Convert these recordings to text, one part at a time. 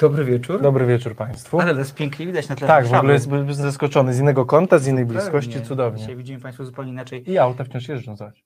Dobry wieczór. Dobry wieczór Państwu. Ale to jest pięknie widać na tle tak, w ogóle jest zaskoczony z innego kąta, z innej bliskości, Pewnie. cudownie. Dzisiaj widzimy Państwo zupełnie inaczej. I auta wciąż jeżdżą, zobacz.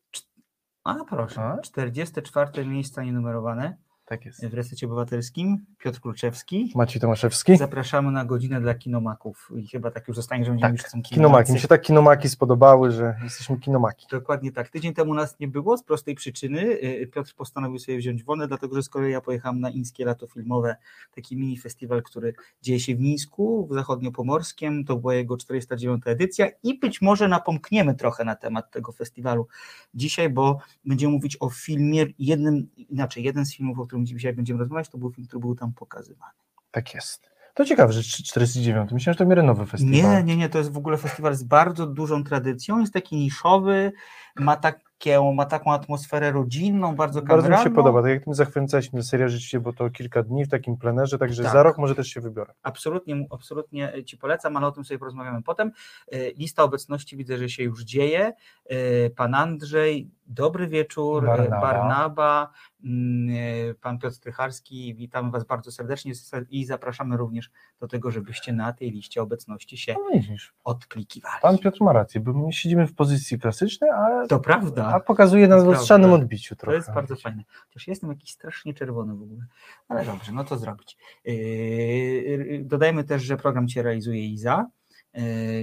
A proszę, A? 44 miejsca nienumerowane Tak jest. w Resecie Obywatelskim. Piotr Kluczewski. Maciej Tomaszewski. Zapraszamy na godzinę dla kinomaków. I chyba tak już zostanie, że będziemy Tak, już Kinomaki. Mi się tak kinomaki spodobały, że jesteśmy kinomaki. Dokładnie tak. Tydzień temu nas nie było z prostej przyczyny. Y, Piotr postanowił sobie wziąć wolne, dlatego że z kolei ja pojechałem na Ińskie Lato Filmowe, taki mini festiwal, który dzieje się w Mińsku, w zachodniopomorskim. To była jego 409 edycja i być może napomkniemy trochę na temat tego festiwalu dzisiaj, bo będziemy mówić o filmie, jednym, inaczej, jeden z filmów, o którym dzisiaj będziemy rozmawiać, to był film, który był tam pokazywany. Tak jest. To ciekawe, że 49. Myślałem, że to miarę festiwal. Nie, nie, nie, to jest w ogóle festiwal z bardzo dużą tradycją, jest taki niszowy, ma, takie, ma taką atmosferę rodzinną, bardzo Bardzo mi się kameralną. podoba. Tak jak ty zachwycałeś mnie seria rzeczywiście, bo to kilka dni w takim plenerze, także Tak. za rok może też się wybiorę. Absolutnie, absolutnie Ci polecam, ale o tym sobie porozmawiamy potem. E, Lista obecności widzę, że się już dzieje. E, Pan Andrzej, dobry wieczór. E, Barnaba. Barnaba, mm, e, Pan Piotr Strycharski, witamy Was bardzo serdecznie i zapraszamy również do tego, żebyście na tej liście obecności się No widzisz, odklikiwali. pan Piotr ma rację, bo my siedzimy w pozycji klasycznej, a, To prawda. a pokazuje nas w To lustrzanym prawda. odbiciu To trochę. jest bardzo fajne. Chociaż jestem jakiś strasznie czerwony w ogóle. Ale dobrze, no to zrobić. Yy, Dodajmy też, że program Cię realizuje Iza.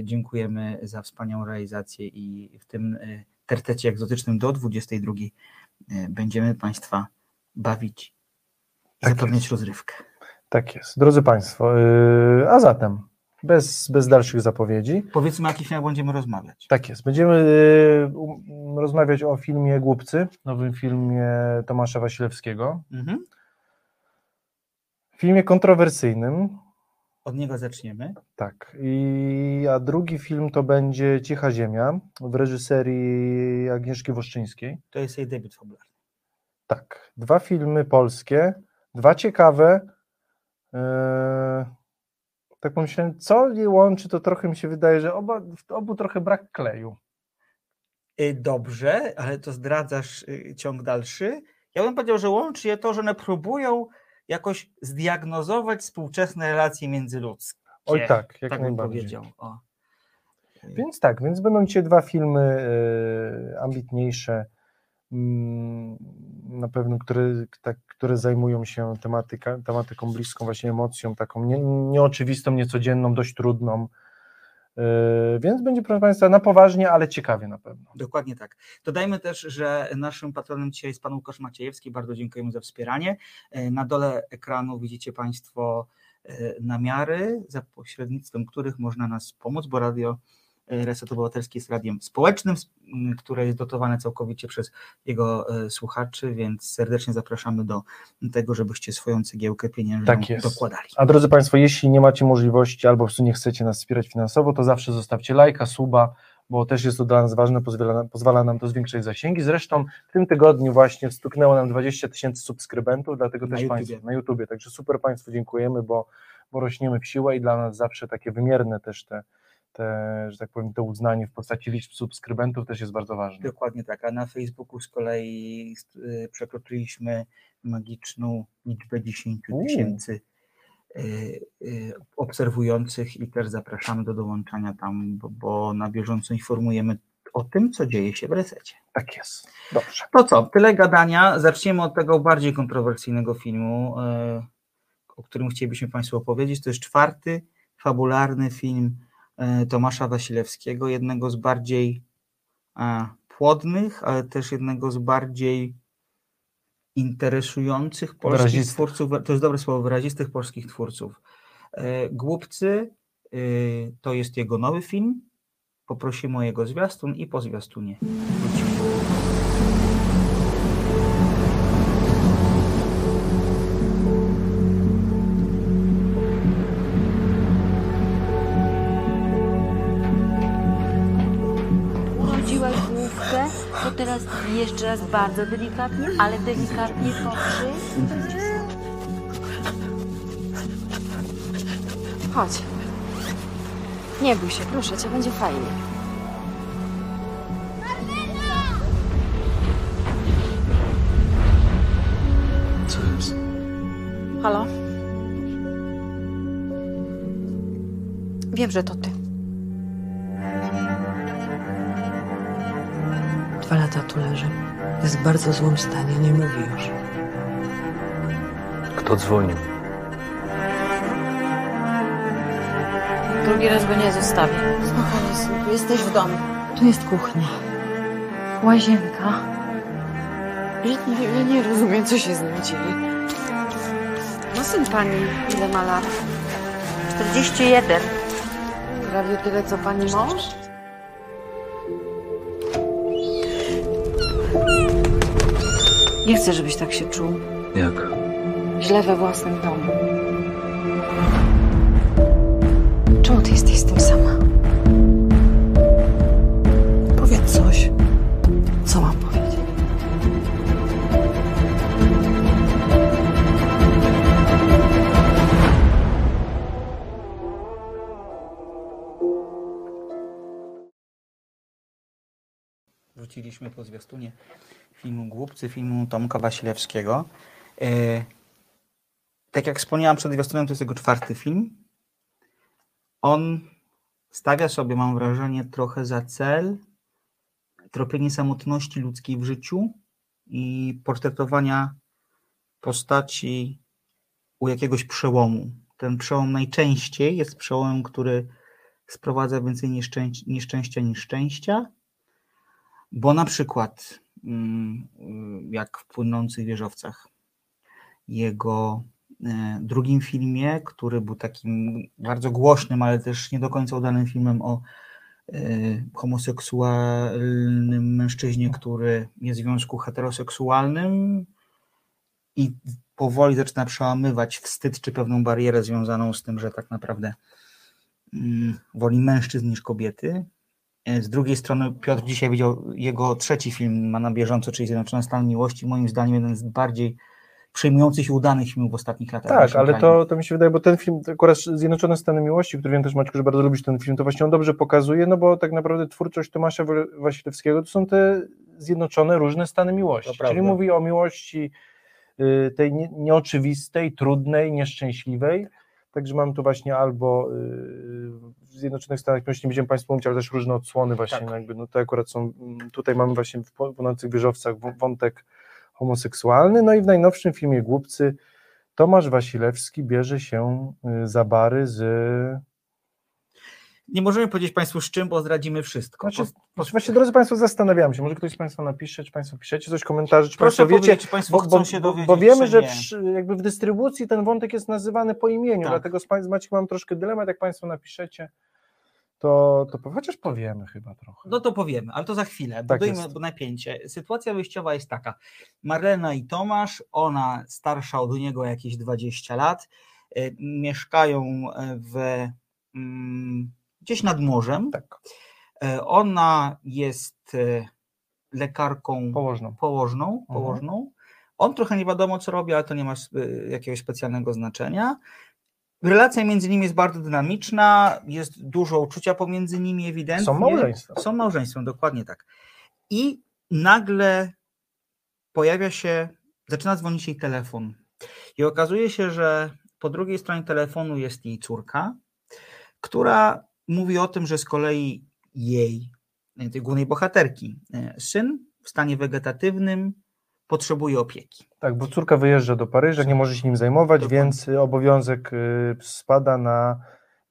Dziękujemy za wspaniałą realizację i w tym tertecie egzotycznym do 22 yy, będziemy Państwa bawić i Tak zapewniać rozrywkę. Tak jest. Drodzy Państwo, yy, a zatem, bez, bez dalszych zapowiedzi, Powiedzmy, o jakich filmach będziemy rozmawiać. tak jest. Będziemy yy, um, rozmawiać o filmie Głupcy, nowym filmie Tomasza Wasilewskiego. Mhm. Filmie kontrowersyjnym, Od niego zaczniemy. tak. I, a drugi film to będzie Cicha Ziemia w reżyserii Agnieszki Woszczyńskiej. To jest jej debiut fabularny. Tak. Dwa filmy polskie, dwa ciekawe. Yy, tak pomyślałem, co je łączy, to trochę mi się wydaje, że oba, w obu trochę brak kleju. Y, Dobrze, ale to zdradzasz y, ciąg dalszy. Ja bym powiedział, że łączy je to, że one próbują jakoś zdiagnozować współczesne relacje międzyludzkie. Oj tak, jak tak najbardziej. powiedział. O. Więc tak, więc będą dzisiaj dwa filmy e, ambitniejsze, mm, na pewno, które, tak, które zajmują się tematyka, tematyką bliską, właśnie emocją, taką nie, nieoczywistą, niecodzienną, dość trudną. E, Więc będzie, proszę Państwa, na poważnie, ale ciekawie na pewno. Dokładnie tak. Dodajmy też, że naszym patronem dzisiaj jest pan Łukasz Maciejewski. Bardzo dziękujemy za wspieranie. E, Na dole ekranu widzicie Państwo e, namiary, za pośrednictwem których można nas pomóc, bo radio Reset Obywatelski jest radiem społecznym, które jest dotowane całkowicie przez jego e, słuchaczy, więc serdecznie zapraszamy do tego, żebyście swoją cegiełkę pieniężną Tak jest. dokładali. A drodzy Państwo, jeśli nie macie możliwości albo po prostu nie chcecie nas wspierać finansowo, to zawsze zostawcie lajka, suba, bo też jest to dla nas ważne, pozwala, pozwala nam to zwiększać zasięgi. Zresztą w tym tygodniu właśnie stuknęło nam 20 tysięcy subskrybentów, dlatego Na też YouTubie. Państwu na YouTubie, także super Państwu dziękujemy, bo, bo rośniemy w siłę i dla nas zawsze takie wymierne też te, te, że tak powiem, to uznanie w postaci liczb subskrybentów też jest bardzo ważne. Dokładnie tak, a na Facebooku z kolei y, przekroczyliśmy magiczną liczbę 10 Uuu. tysięcy y, y, obserwujących i też zapraszamy do dołączania tam, bo, bo na bieżąco informujemy o tym, co dzieje się w resecie. Tak jest. Dobrze. To co, tyle gadania. Zaczniemy od tego bardziej kontrowersyjnego filmu, o którym chcielibyśmy Państwu opowiedzieć. To jest czwarty fabularny film Tomasza Wasilewskiego, jednego z bardziej e, płodnych, ale też jednego z bardziej interesujących polskich Wyrazistych. twórców. To jest dobre słowo, wyrazistych polskich twórców. E, Głupcy e, to jest jego nowy film. Poprosimy o jego zwiastun i po zwiastunie teraz jeszcze raz bardzo delikatnie, ale delikatnie pokrzyj. Chodź. Nie bój się, proszę cię, będzie fajnie. Co jest? Halo? Wiem, że to ty. Dwa lata tu leży. Jest w bardzo złym stanie, nie mówi już. Kto dzwonił? Drugi raz go nie zostawię. Spokojnie, synku, jesteś w domu. Tu jest kuchnia. Łazienka. Ja nie, ja nie rozumiem, co się z nim dzieje. No syn pani, ile ma lat? 41. Prawie tyle, co pani mąż? Nie chcę, żebyś tak się czuł. Jak? Źle we własnym domu. Czemu ty jesteś z tym sama? Powiedz coś. Co mam powiedzieć? Wróciliśmy po zwiastunie filmu Głupcy, filmu Tomka Wasilewskiego. E, tak jak wspomniałam przed zwiastunem, to jest jego czwarty film. On stawia sobie, mam wrażenie, trochę za cel tropienie samotności ludzkiej w życiu i portretowania postaci u jakiegoś przełomu. Ten przełom najczęściej jest przełomem, który sprowadza więcej nieszczęś- nieszczęścia niż szczęścia. Bo na przykład, jak w Płynących Wieżowcach, jego e, drugim filmie, który był takim bardzo głośnym, ale też nie do końca udanym filmem o e, homoseksualnym mężczyźnie, który jest w związku heteroseksualnym i powoli zaczyna przełamywać wstyd czy pewną barierę związaną z tym, że tak naprawdę mm, woli mężczyzn niż kobiety. E, Z drugiej strony Piotr dzisiaj widział jego trzeci film ma na bieżąco, czyli Zjednoczone Stany Miłości, moim zdaniem jeden z bardziej przejmujących i udanych filmów w ostatnich latach. Tak, ale to, to mi się wydaje, bo ten film, akurat Zjednoczone Stany Miłości, który wiem też Maćku, że bardzo lubisz ten film, to właśnie on dobrze pokazuje, no bo tak naprawdę twórczość Tomasza Wa- Wasilewskiego to są te zjednoczone różne stany miłości, To prawda. czyli mówi o miłości y, tej nie, nieoczywistej, trudnej, nieszczęśliwej, także mam tu właśnie albo y, Zjednoczonych Stanach nie będziemy Państwu mówić, ale też różne odsłony właśnie, Tak. no jakby, no to akurat są, mm, tutaj mamy właśnie w Płonących Wieżowcach w- wątek homoseksualny, no i w najnowszym filmie Głupcy Tomasz Wasilewski bierze się y, za bary z. Nie możemy powiedzieć Państwu z czym, bo zdradzimy wszystko. Znaczy, Po- właśnie, drodzy Państwo, zastanawiam się, może ktoś z Państwa napisze, czy Państwo piszecie coś, komentarze, czy Proszę Państwo wiecie, powiedzieć, czy Państwo bo, chcą bo, się dowiedzieć, bo wiemy, że przy, jakby w dystrybucji ten wątek jest nazywany po imieniu, Tak. dlatego z, z Maciek mam troszkę dylemat, jak Państwo napiszecie, to, to chociaż powiemy chyba trochę. No to powiemy, ale to za chwilę. Tak Budujmy jest. napięcie. Sytuacja wyjściowa jest taka. Marlena i Tomasz, ona starsza od niego jakieś 20 lat, y, mieszkają e, w, mm, gdzieś nad morzem. Tak, E, Ona jest e, lekarką położną. położną, Mhm. położną. On trochę nie wiadomo, co robi, ale to nie ma y, jakiegoś specjalnego znaczenia. Relacja między nimi jest bardzo dynamiczna, jest dużo uczucia pomiędzy nimi, ewidentnie. Są małżeństwem. Są małżeństwem, dokładnie tak. I nagle pojawia się, zaczyna dzwonić jej telefon. I okazuje się, że po drugiej stronie telefonu jest jej córka, która mówi o tym, że z kolei jej, e, tej głównej bohaterki, e, syn w stanie wegetatywnym potrzebuje opieki. Tak, bo córka wyjeżdża do Paryża, nie może się nim zajmować, Dokładnie. więc obowiązek y, spada na,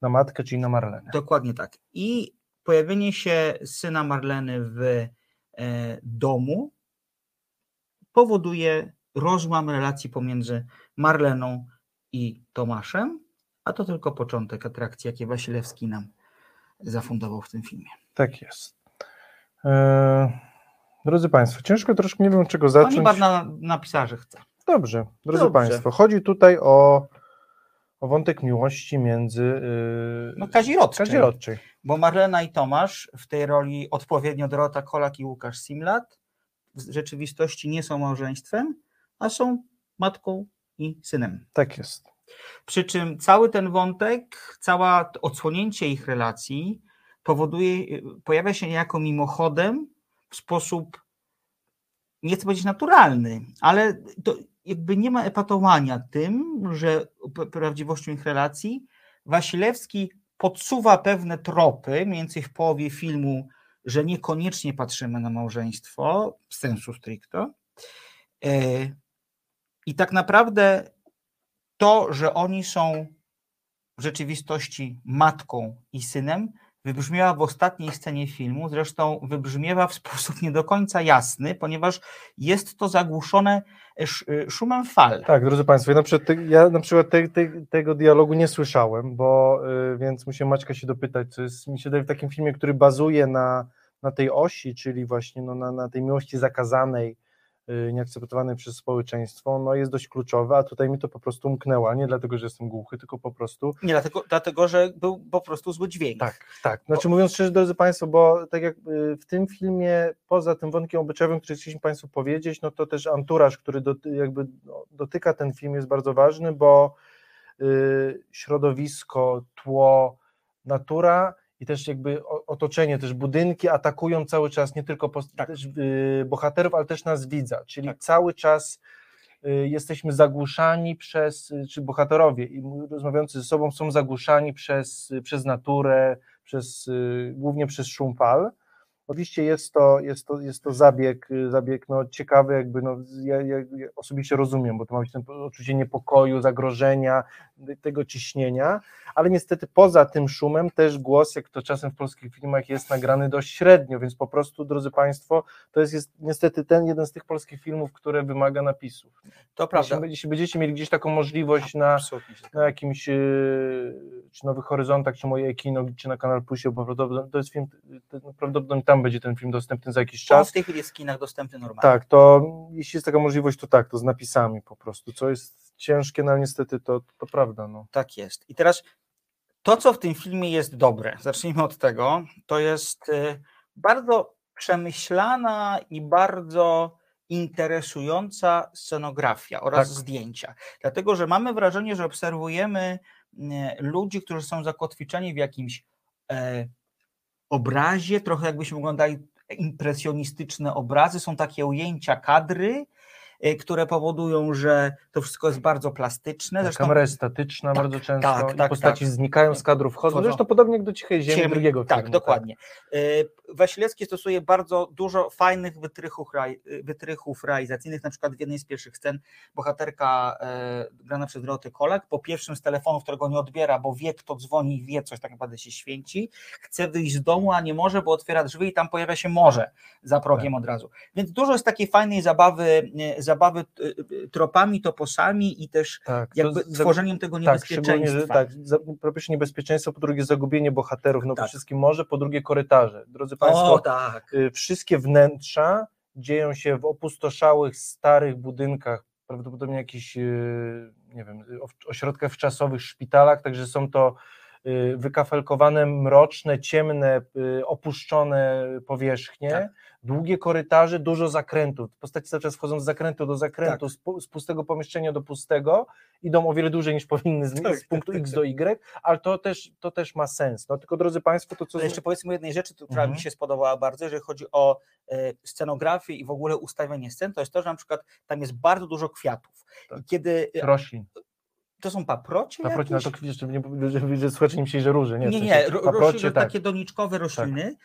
na matkę, czyli na Marlenę. Dokładnie tak. I pojawienie się syna Marleny w e, domu powoduje rozłam relacji pomiędzy Marleną i Tomaszem, a to tylko początek atrakcji, jakie Wasilewski nam zafundował w tym filmie. Tak jest. E, drodzy Państwo, ciężko troszkę, nie wiem czego Pani zacząć. Barna napisała, że chce. Dobrze, drodzy Dobrze. Państwo, chodzi tutaj o, o wątek miłości między yy, No kazirodczej. kazirodczej. Bo Marlena i Tomasz w tej roli odpowiednio Dorota Kolak i Łukasz Simlat w rzeczywistości nie są małżeństwem, a są matką i synem. Tak jest. Przy czym cały ten wątek, cała odsłonięcie ich relacji powoduje, pojawia się niejako mimochodem w sposób, nie chcę powiedzieć naturalny, ale to jakby nie ma epatowania tym, że prawdziwością ich relacji Wasilewski podsuwa pewne tropy, mniej więcej w połowie filmu, że niekoniecznie patrzymy na małżeństwo, sensu stricto. E, I tak naprawdę to, że oni są w rzeczywistości matką i synem, wybrzmiewa w ostatniej scenie filmu, zresztą wybrzmiewa w sposób nie do końca jasny, ponieważ jest to zagłuszone sz- szumem fal. Tak, drodzy Państwo, ja na przykład, ja na przykład te, te, tego dialogu nie słyszałem, bo y, więc musiałem Maćka się dopytać, co jest, mi się daje w takim filmie, który bazuje na, na tej osi, czyli właśnie no, na, na tej miłości zakazanej, y, nieakceptowanej przez społeczeństwo, no jest dość kluczowe, a tutaj mi to po prostu umknęło, nie dlatego, że jestem głuchy, tylko po prostu Nie dlatego, dlatego, że był po prostu zły dźwięk. Tak, tak. Znaczy mówiąc szczerze, drodzy Państwo, bo tak jak y, w tym filmie, poza tym wątkiem obyczajowym, który chcieliśmy Państwu powiedzieć, no to też anturaż, który do, jakby no, dotyka ten film jest bardzo ważny, bo y, środowisko, tło, natura i też jakby otoczenie, też budynki atakują cały czas nie tylko post- Tak. też, y, bohaterów, ale też nas widza, czyli Tak. cały czas y, jesteśmy zagłuszani przez, y, czy bohaterowie i rozmawiający ze sobą są zagłuszani przez, y, przez naturę, przez, y, głównie przez szum fal. Oczywiście jest to, jest to, jest to zabieg, y, zabieg no, ciekawy, jakby no, ja, ja, ja osobiście rozumiem, bo to ma być ten poczucie niepokoju, zagrożenia, tego ciśnienia, ale niestety poza tym szumem też głos, jak to czasem w polskich filmach jest nagrany dość średnio, więc po prostu, drodzy Państwo, to jest, jest niestety ten jeden z tych polskich filmów, które wymaga napisów. To prawda. Jeśli, jeśli będziecie mieli gdzieś taką możliwość na, na jakimś, yy, czy Nowych Horyzontach, czy moje kino, czy na Kanal Plusie, bo prawdopodobnie to jest film, to prawdopodobnie tam będzie ten film dostępny za jakiś On czas. w tej chwili jest w kinach dostępny normalnie. Tak, to jeśli jest taka możliwość, to tak, to z napisami po prostu, co jest ciężkie, no ale niestety to, to prawda, no. Tak jest. I teraz to, co w tym filmie jest dobre, zacznijmy od tego, to jest y, bardzo przemyślana i bardzo interesująca scenografia oraz Tak. zdjęcia. Dlatego, że mamy wrażenie, że obserwujemy y, ludzi, którzy są zakotwiczeni w jakimś e, obrazie, trochę jakbyśmy oglądali impresjonistyczne obrazy, są takie ujęcia kadry, które powodują, że to wszystko jest bardzo plastyczne. Zresztą kamera jest statyczna tak, bardzo często tak, tak, postaci tak. znikają z kadrów, Wchodzą. zresztą podobnie jak do Cichej Ziemi Ziemi, drugiego tak, filmu. dokładnie. Y, Wasilewski stosuje bardzo dużo fajnych wytrychów, y, wytrychów realizacyjnych, na przykład w jednej z pierwszych scen bohaterka grana przez Dorotę Kolak po pierwszym z telefonu, którego nie odbiera, bo wie kto dzwoni wie coś tak naprawdę się święci, chce wyjść z domu, a nie może, bo otwiera drzwi i tam pojawia się morze za progiem od razu. Więc dużo jest takiej fajnej zabawy, e, zabawy y, y, tropami, toposami i też Tak, jakby tworzeniem tego Tak, niebezpieczeństwa. że tak, po pierwsze niebezpieczeństwo, po drugie zagubienie bohaterów, no Tak. przede wszystkim morze, po drugie korytarze. Drodzy Państwo, O tak. y, wszystkie wnętrza dzieją się w opustoszałych, starych budynkach, prawdopodobnie jakichś, nie wiem, ośrodkach wczasowych, szpitalach, także są to wykafelkowane, mroczne, ciemne, opuszczone powierzchnie, Tak. Długie korytarze, dużo zakrętów. Postaci cały czas wchodzą z zakrętu do zakrętu, Tak. z, pu- z pustego pomieszczenia do pustego, idą o wiele dłużej niż powinny z, Tak, z punktu X do Y, ale to też, to też ma sens. No tylko drodzy Państwo, to co... Ale jeszcze powiedzmy jednej rzeczy, która Mhm. mi się spodobała bardzo, jeżeli chodzi o e, scenografię i w ogóle ustawienie scen, to jest to, że na przykład tam jest bardzo dużo kwiatów. Tak. I kiedy e, Roślin. to są paprocie Paprocie, na jakieś? to kwiat, żeby żeby, że słuchacze nie myśleli, że róże, nie? Nie, nie, ro, paprocie, rośliny, tak. takie doniczkowe rośliny e,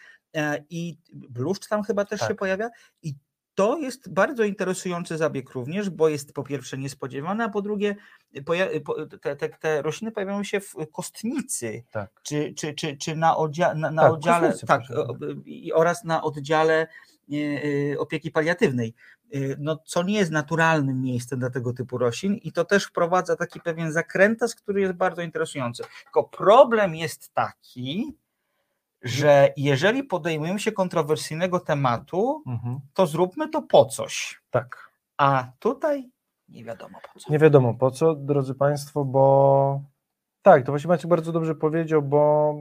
i bluszcz tam chyba też się Tak. pojawia i to jest bardzo interesujący zabieg również, bo jest po pierwsze niespodziewany, a po drugie poja- po- te, te, te rośliny pojawiają się w kostnicy, Tak. czy, czy, czy, czy na, odzia, na, na Tak, oddziale tak, i, oraz na oddziale e, e, opieki paliatywnej, e, no, co nie jest naturalnym miejscem dla tego typu roślin i to też wprowadza taki pewien zakrętas, który jest bardzo interesujący. Tylko problem jest taki, że jeżeli podejmujemy się kontrowersyjnego tematu, Mhm. to zróbmy to po coś. tak. A tutaj nie wiadomo po co. Nie wiadomo po co, drodzy Państwo, bo tak, to właśnie Maciek bardzo dobrze powiedział, bo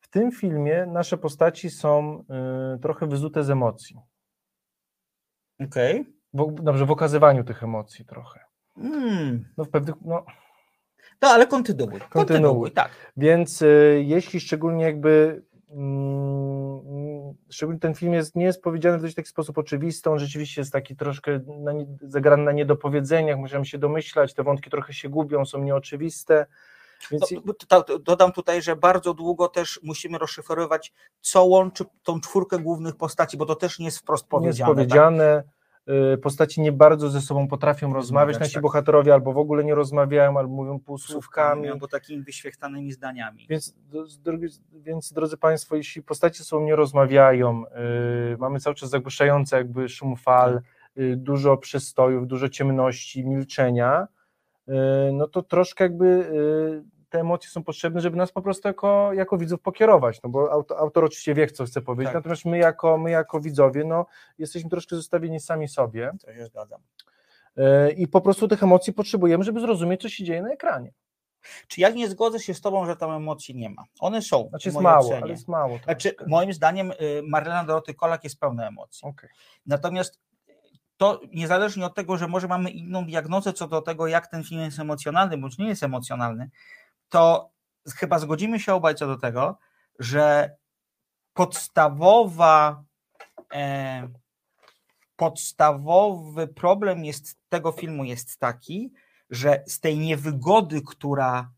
w tym filmie nasze postaci są y, trochę wyzute z emocji. Okej. W, dobrze, w okazywaniu tych emocji trochę. Mm. No w pewnych, no, No ale kontynuuj. Kontynuuj. Kontynuuj, tak. Więc y, jeśli szczególnie jakby mm, szczególnie ten film jest, nie jest powiedziany w dość taki sposób oczywisty, on rzeczywiście jest taki troszkę na, nie- zagrany na niedopowiedzeniach, możemy się domyślać, te wątki trochę się gubią, są nieoczywiste. Więc No, dodam tutaj, że bardzo długo też musimy rozszyfrować, co łączy tą czwórkę głównych postaci, bo to też nie jest wprost nie jest powiedziane. tak? Y, Postaci nie bardzo ze sobą potrafią rozmawiać. Nasi tak. bohaterowie albo w ogóle nie rozmawiają, albo mówią półsłówkami. Słówkami albo takimi wyświechtanymi zdaniami. Więc, drogi, więc drodzy Państwo, jeśli postacie ze sobą nie rozmawiają, y, mamy cały czas zagłuszające jakby szum fal, y, dużo przystojów, dużo ciemności, milczenia, y, no to troszkę jakby y, te emocje są potrzebne, żeby nas po prostu jako, jako widzów pokierować, no bo autor, autor oczywiście wie, co chce powiedzieć, Tak. natomiast my jako, my jako widzowie, no jesteśmy troszkę zostawieni sami sobie To się zgadzam. y, i po prostu tych emocji potrzebujemy, żeby zrozumieć, co się dzieje na ekranie. Czy ja nie zgodzę się z tobą, że tam emocji nie ma? One są. Znaczy jest mało, ocenie. ale jest mało. Znaczy, moim zdaniem y, Marlena Doroty Kolak jest pełna emocji. Okej. Natomiast to niezależnie od tego, że może mamy inną diagnozę co do tego, jak ten film jest emocjonalny, bądź nie jest emocjonalny, to chyba zgodzimy się obaj co do tego, że podstawowa e, podstawowy problem jest tego filmu jest taki, że z tej niewygody, która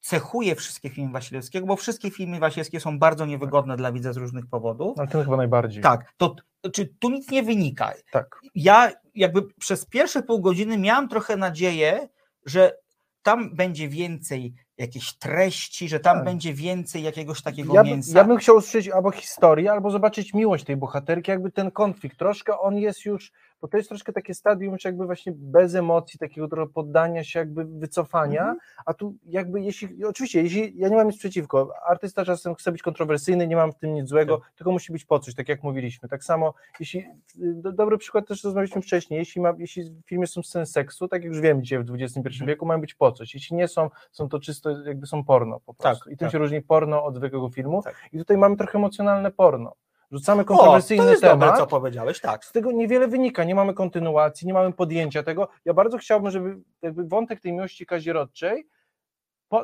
cechuje wszystkie filmy Wasilewskiego, bo wszystkie filmy Wasilewskie są bardzo niewygodne dla widza z różnych powodów. Ale ten chyba najbardziej. Tak, to czy tu nic nie wynika. tak. Ja jakby przez pierwsze pół godziny miałam trochę nadzieję, że tam będzie więcej jakiejś treści, że tam Tak. będzie więcej jakiegoś takiego Ja, by, mięsa. ja bym chciał usłyszeć albo historię, albo zobaczyć miłość tej bohaterki, jakby ten konflikt. Troszkę on jest już, bo to jest troszkę takie stadium, już jakby właśnie bez emocji, takiego trochę poddania się, jakby wycofania, Mhm. a tu jakby jeśli, oczywiście, jeśli, ja nie mam nic przeciwko, artysta czasem chce być kontrowersyjny, nie mam w tym nic złego, Tak. tylko musi być po coś, tak jak mówiliśmy. Tak samo, jeśli, do, dobry przykład też rozmawialiśmy wcześniej, jeśli, ma, jeśli w filmie są sceny seksu, tak jak już wiemy dzisiaj w XXI Mhm. wieku, mają być po coś. Jeśli nie są, są to czysto jakby są porno po prostu. Tak, I tym tak. się różni porno od zwykłego filmu. Tak. I tutaj mamy trochę emocjonalne porno. Rzucamy o, to kontrowersyjny jest temat. dobre, co powiedziałeś, tak. Z tego niewiele wynika, nie mamy kontynuacji, nie mamy podjęcia tego. Ja bardzo chciałbym, żeby jakby wątek tej miłości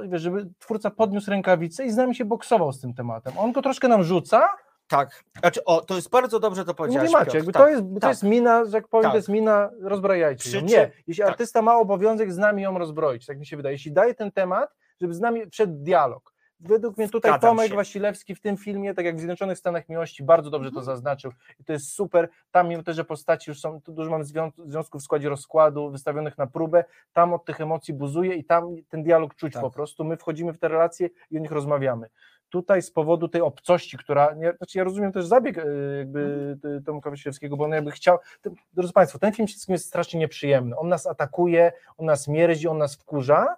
wiesz, żeby twórca podniósł rękawice i z nami się boksował z tym tematem. On go troszkę nam rzuca, Tak. Znaczy, o, to jest bardzo dobrze to nie powiedziałeś. macie, Piotr, jakby tak. to, jest, to tak. jest mina, że jak powiem, Tak. to jest mina, rozbrajajcie Przy ją. czym- Nie, jeśli tak. artysta ma obowiązek z nami ją rozbroić, tak mi się wydaje, jeśli daje ten temat, żeby z nami wszedł dialog. Według mnie tutaj Zgadzam Tomek się. Wasilewski w tym filmie, tak jak w Zjednoczonych Stanach Miłości, bardzo dobrze Mhm. to zaznaczył i to jest super. Tam mimo to, że postaci już są, tu dużo mamy zwią- związków w składzie rozkładu, wystawionych na próbę, tam od tych emocji buzuje i tam ten dialog czuć Tak. po prostu. My wchodzimy w te relacje i o nich rozmawiamy. Tutaj z powodu tej obcości, która, nie, znaczy ja rozumiem też zabieg e, jakby Mhm. Tomka Wasilewskiego, bo on jakby chciał, ten, drodzy Państwo, ten film wszystkim jest strasznie nieprzyjemny. On nas atakuje, on nas mierzi, on nas wkurza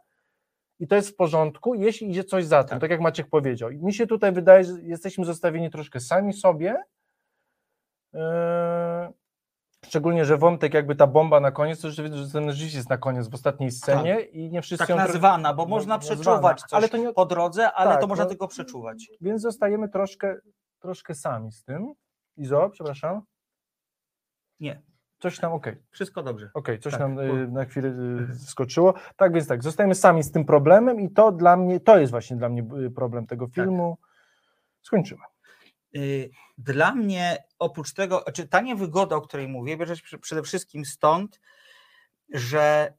i to jest w porządku, jeśli idzie coś za tym, tak, Tak. jak Maciek powiedział. I mi się tutaj wydaje, że jesteśmy zostawieni troszkę sami sobie, Yy, Szczególnie, że wątek jakby ta bomba na koniec, to że ten rzeczywiście jest na koniec w ostatniej scenie i nie wszyscy Tak nazwana, bo no, można nazwana. przeczuwać coś Ale to nie, po drodze, ale Tak, to można no. tylko przeczuwać. więc zostajemy troszkę, troszkę sami z tym. Izo, przepraszam. Nie, Coś tam, okej, wszystko dobrze. okej, coś Tak, nam y, na chwilę y, skoczyło. Tak więc tak, zostajemy sami z tym problemem i to dla mnie, to jest właśnie dla mnie y, problem tego Tak. filmu. Skończymy. Y, Dla mnie oprócz tego, czy ta niewygoda, o której mówię, bierze się przede wszystkim stąd, że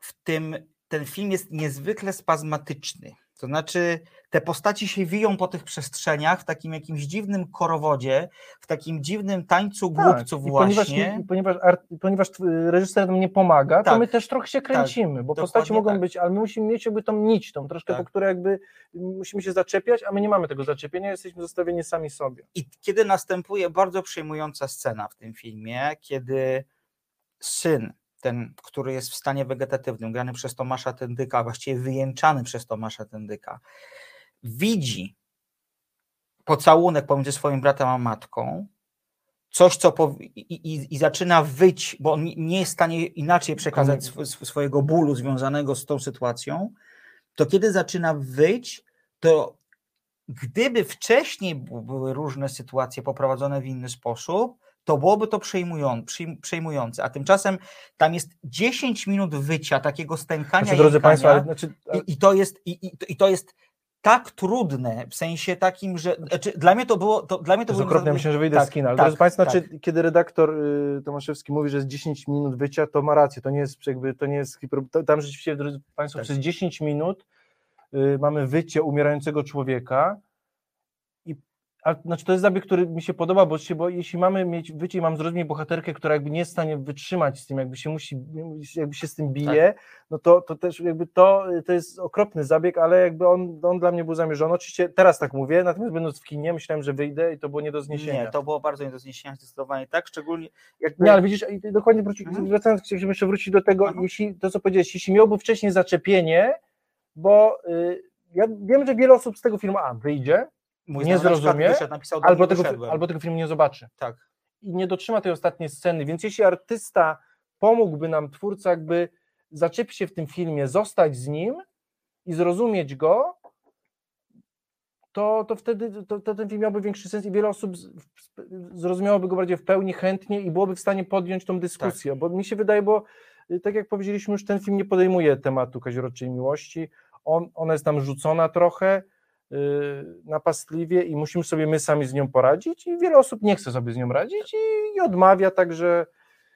w tym ten film jest niezwykle spazmatyczny. To znaczy, te postaci się wiją po tych przestrzeniach w takim jakimś dziwnym korowodzie, w takim dziwnym tańcu głupców Tak, ponieważ, właśnie. ponieważ, ponieważ tw- reżyser nam nie pomaga, to Tak, my też trochę się kręcimy, bo postaci mogą tak. być, ale my musimy mieć jakby tą nić, tą troszkę, Tak. po której jakby musimy się zaczepiać, a my nie mamy tego zaczepienia, jesteśmy zostawieni sami sobie. I kiedy następuje bardzo przejmująca scena w tym filmie, kiedy syn, ten, który jest w stanie wegetatywnym, grany przez Tomasza Tendyka, właściwie wyjęczany przez Tomasza Tendyka, widzi pocałunek pomiędzy swoim bratem a matką, coś, co i, i, i zaczyna wyć, bo on nie- jest w stanie inaczej przekazać sw, sw, swojego bólu związanego z tą sytuacją, to kiedy zaczyna wyć, to gdyby wcześniej były różne sytuacje poprowadzone w inny sposób, to byłoby to przejmujące. A tymczasem tam jest 10 minut wycia, takiego stękania. Znaczy, drodzy Państwo, ale znaczy, i, i, to jest, i, i, I to jest tak trudne, w sensie takim, że znaczy, dla mnie to było. To, dla mnie to to było okropne, myślę, że wyjdę tak, z kina, ale tak, drodzy Państwo, tak. znaczy, kiedy redaktor y, Tomaszewski mówi, że jest 10 minut wycia, to ma rację, to nie jest jakby, to nie jest, to, tam rzeczywiście, drodzy Państwo, Tak. przez 10 minut y, mamy wycie umierającego człowieka. A, znaczy to jest zabieg, który mi się podoba, bo, się, bo jeśli mamy mieć wycie i mam zrozumieć bohaterkę, która jakby nie jest w stanie wytrzymać z tym, jakby się musi, jakby się z tym bije, no to, to też jakby to, to jest okropny zabieg, ale jakby on, on dla mnie był zamierzony. Oczywiście teraz tak mówię, natomiast będąc w kinie myślałem, że wyjdę i to było nie do zniesienia. Nie, to było bardzo nie do zniesienia zdecydowanie tak, szczególnie jakby... Nie, ale widzisz, dokładnie wróci, Mhm. wracając, chciałbym jeszcze wrócić do tego, Aha. jeśli to co powiedziałeś, jeśli miałby wcześniej zaczepienie, bo y, ja wiem, że wiele osób z tego filmu a, wyjdzie, Mój nie zrozumie, wyszedł, napisał do albo tego, wyszedłem. albo tego filmu nie zobaczy Tak. i nie dotrzyma tej ostatniej sceny, więc jeśli artysta pomógłby nam, twórca jakby zaczepić się w tym filmie, zostać z nim i zrozumieć go, to, to wtedy to, to ten film miałby większy sens i wiele osób z, zrozumiałoby go bardziej w pełni, chętnie i byłoby w stanie podjąć tą dyskusję, bo mi się wydaje, bo y, tak jak powiedzieliśmy już, ten film nie podejmuje tematu kaziroczej miłości, on, ona jest tam rzucona trochę, napastliwie i musimy sobie my sami z nią poradzić i wiele osób nie chce sobie z nią radzić i, i odmawia, także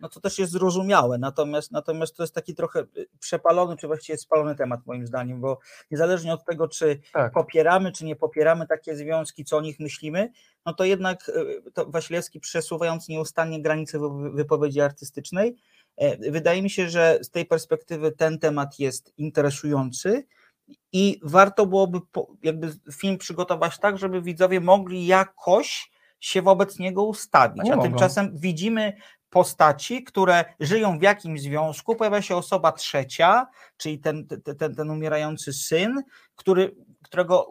No to też jest zrozumiałe, natomiast, natomiast to jest taki trochę y, przepalony, czy właściwie spalony temat moim zdaniem, bo niezależnie od tego, czy tak, popieramy, czy nie popieramy takie związki, co o nich myślimy, no to jednak y, to Wasilewski przesuwając nieustannie granice wy- wypowiedzi artystycznej, e, wydaje mi się, że z tej perspektywy ten temat jest interesujący i warto byłoby jakby film przygotować tak, żeby widzowie mogli jakoś się wobec niego ustawić, nie a mogą. tymczasem widzimy postaci, które żyją w jakimś związku, pojawia się osoba trzecia, czyli ten, ten, ten, umierający syn, który, którego,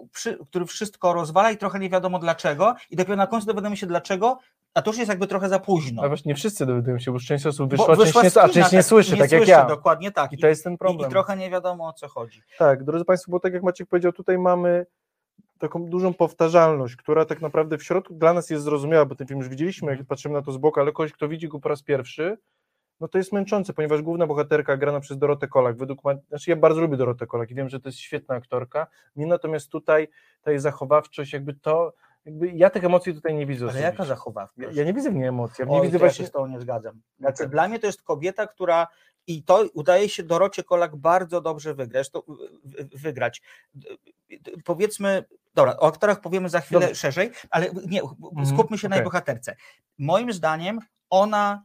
który wszystko rozwala i trochę nie wiadomo dlaczego. I dopiero na końcu dowiadujemy się dlaczego, a to już jest jakby trochę za późno. a właśnie nie wszyscy dowiadują się, bo część osób Bo wyszła, część wyszła nie, a część nie słyszy, tak jak słyszy, ja. Dokładnie tak. I to jest ten I, problem. I trochę nie wiadomo o co chodzi. Tak, drodzy Państwo, bo tak jak Maciek powiedział, tutaj mamy taką dużą powtarzalność, która tak naprawdę w środku dla nas jest zrozumiała, bo ten film już widzieliśmy, jak patrzymy na to z boku, ale ktoś, kto widzi go po raz pierwszy, no to jest męczące, ponieważ główna bohaterka grana przez Dorotę Kolak, według mnie, znaczy ja bardzo lubię Dorotę Kolak i wiem, że to jest świetna aktorka, mnie natomiast tutaj ta jej zachowawczość, jakby to, jakby ja tych emocji tutaj nie widzę Ale osobiście. jaka zachowawka? Ja, ja nie widzę w niej emocji, ja nie Oj, widzę ja właśnie... się z tobą nie zgadzam. Znaczy, Dla mnie to jest kobieta, która i to udaje się Dorocie Kolak bardzo dobrze wygrać. To, wy- wygrać. Powiedzmy, dobra, o aktorach powiemy za chwilę szerzej, ale nie, Mhm, skupmy się na jej bohaterce. Moim zdaniem ona,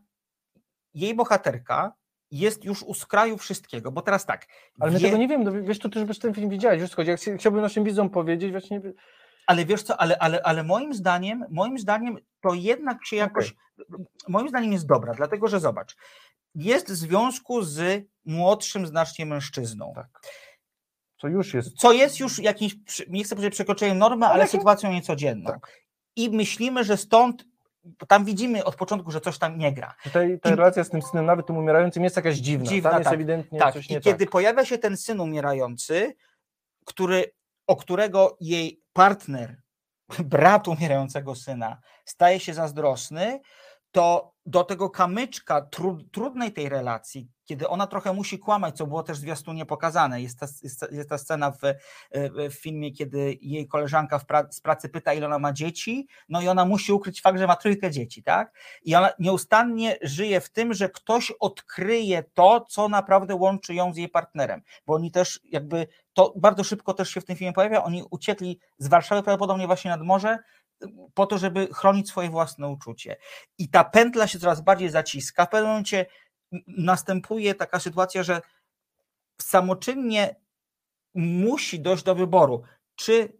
jej bohaterka jest już u skraju wszystkiego, bo teraz tak. Ale my wie- tego nie wiem, no, wiesz, to ty już ten film widziałeś, co chodzi, ja chci- chciałbym naszym widzom powiedzieć, właśnie, Ale wiesz co, ale, ale, ale moim zdaniem, moim zdaniem to jednak się jakoś, moim zdaniem jest dobra, dlatego że zobacz, jest w związku z młodszym znacznie mężczyzną, tak, co już jest, co jest już jakimś, nie chcę powiedzieć przekroczeniem normy, ale jakim- sytuacją niecodzienną. Tak. I myślimy, że stąd, bo tam widzimy od początku, że coś tam nie gra. Tutaj ta I- relacja z tym synem, nawet tym umierającym, jest jakaś dziwna. Dziwna, Tam jest tak. ewidentnie Tak, coś i nie kiedy tak. pojawia się ten syn umierający, który, o którego jej partner, brat umierającego syna, staje się zazdrosny, to do tego kamyczka tru, trudnej tej relacji, kiedy ona trochę musi kłamać, co było też zwiastunie pokazane. Jest ta, jest jest ta scena w, w filmie, kiedy jej koleżanka pra, z pracy pyta, ile ona ma dzieci, no i ona musi ukryć fakt, że ma trójkę dzieci, tak? I ona nieustannie żyje w tym, że ktoś odkryje to, co naprawdę łączy ją z jej partnerem, bo oni też jakby, to bardzo szybko też się w tym filmie pojawia, oni uciekli z Warszawy prawdopodobnie właśnie nad morze, po to, żeby chronić swoje własne uczucie. I ta pętla się coraz bardziej zaciska. W pewnym momencie następuje taka sytuacja, że samoczynnie musi dojść do wyboru, czy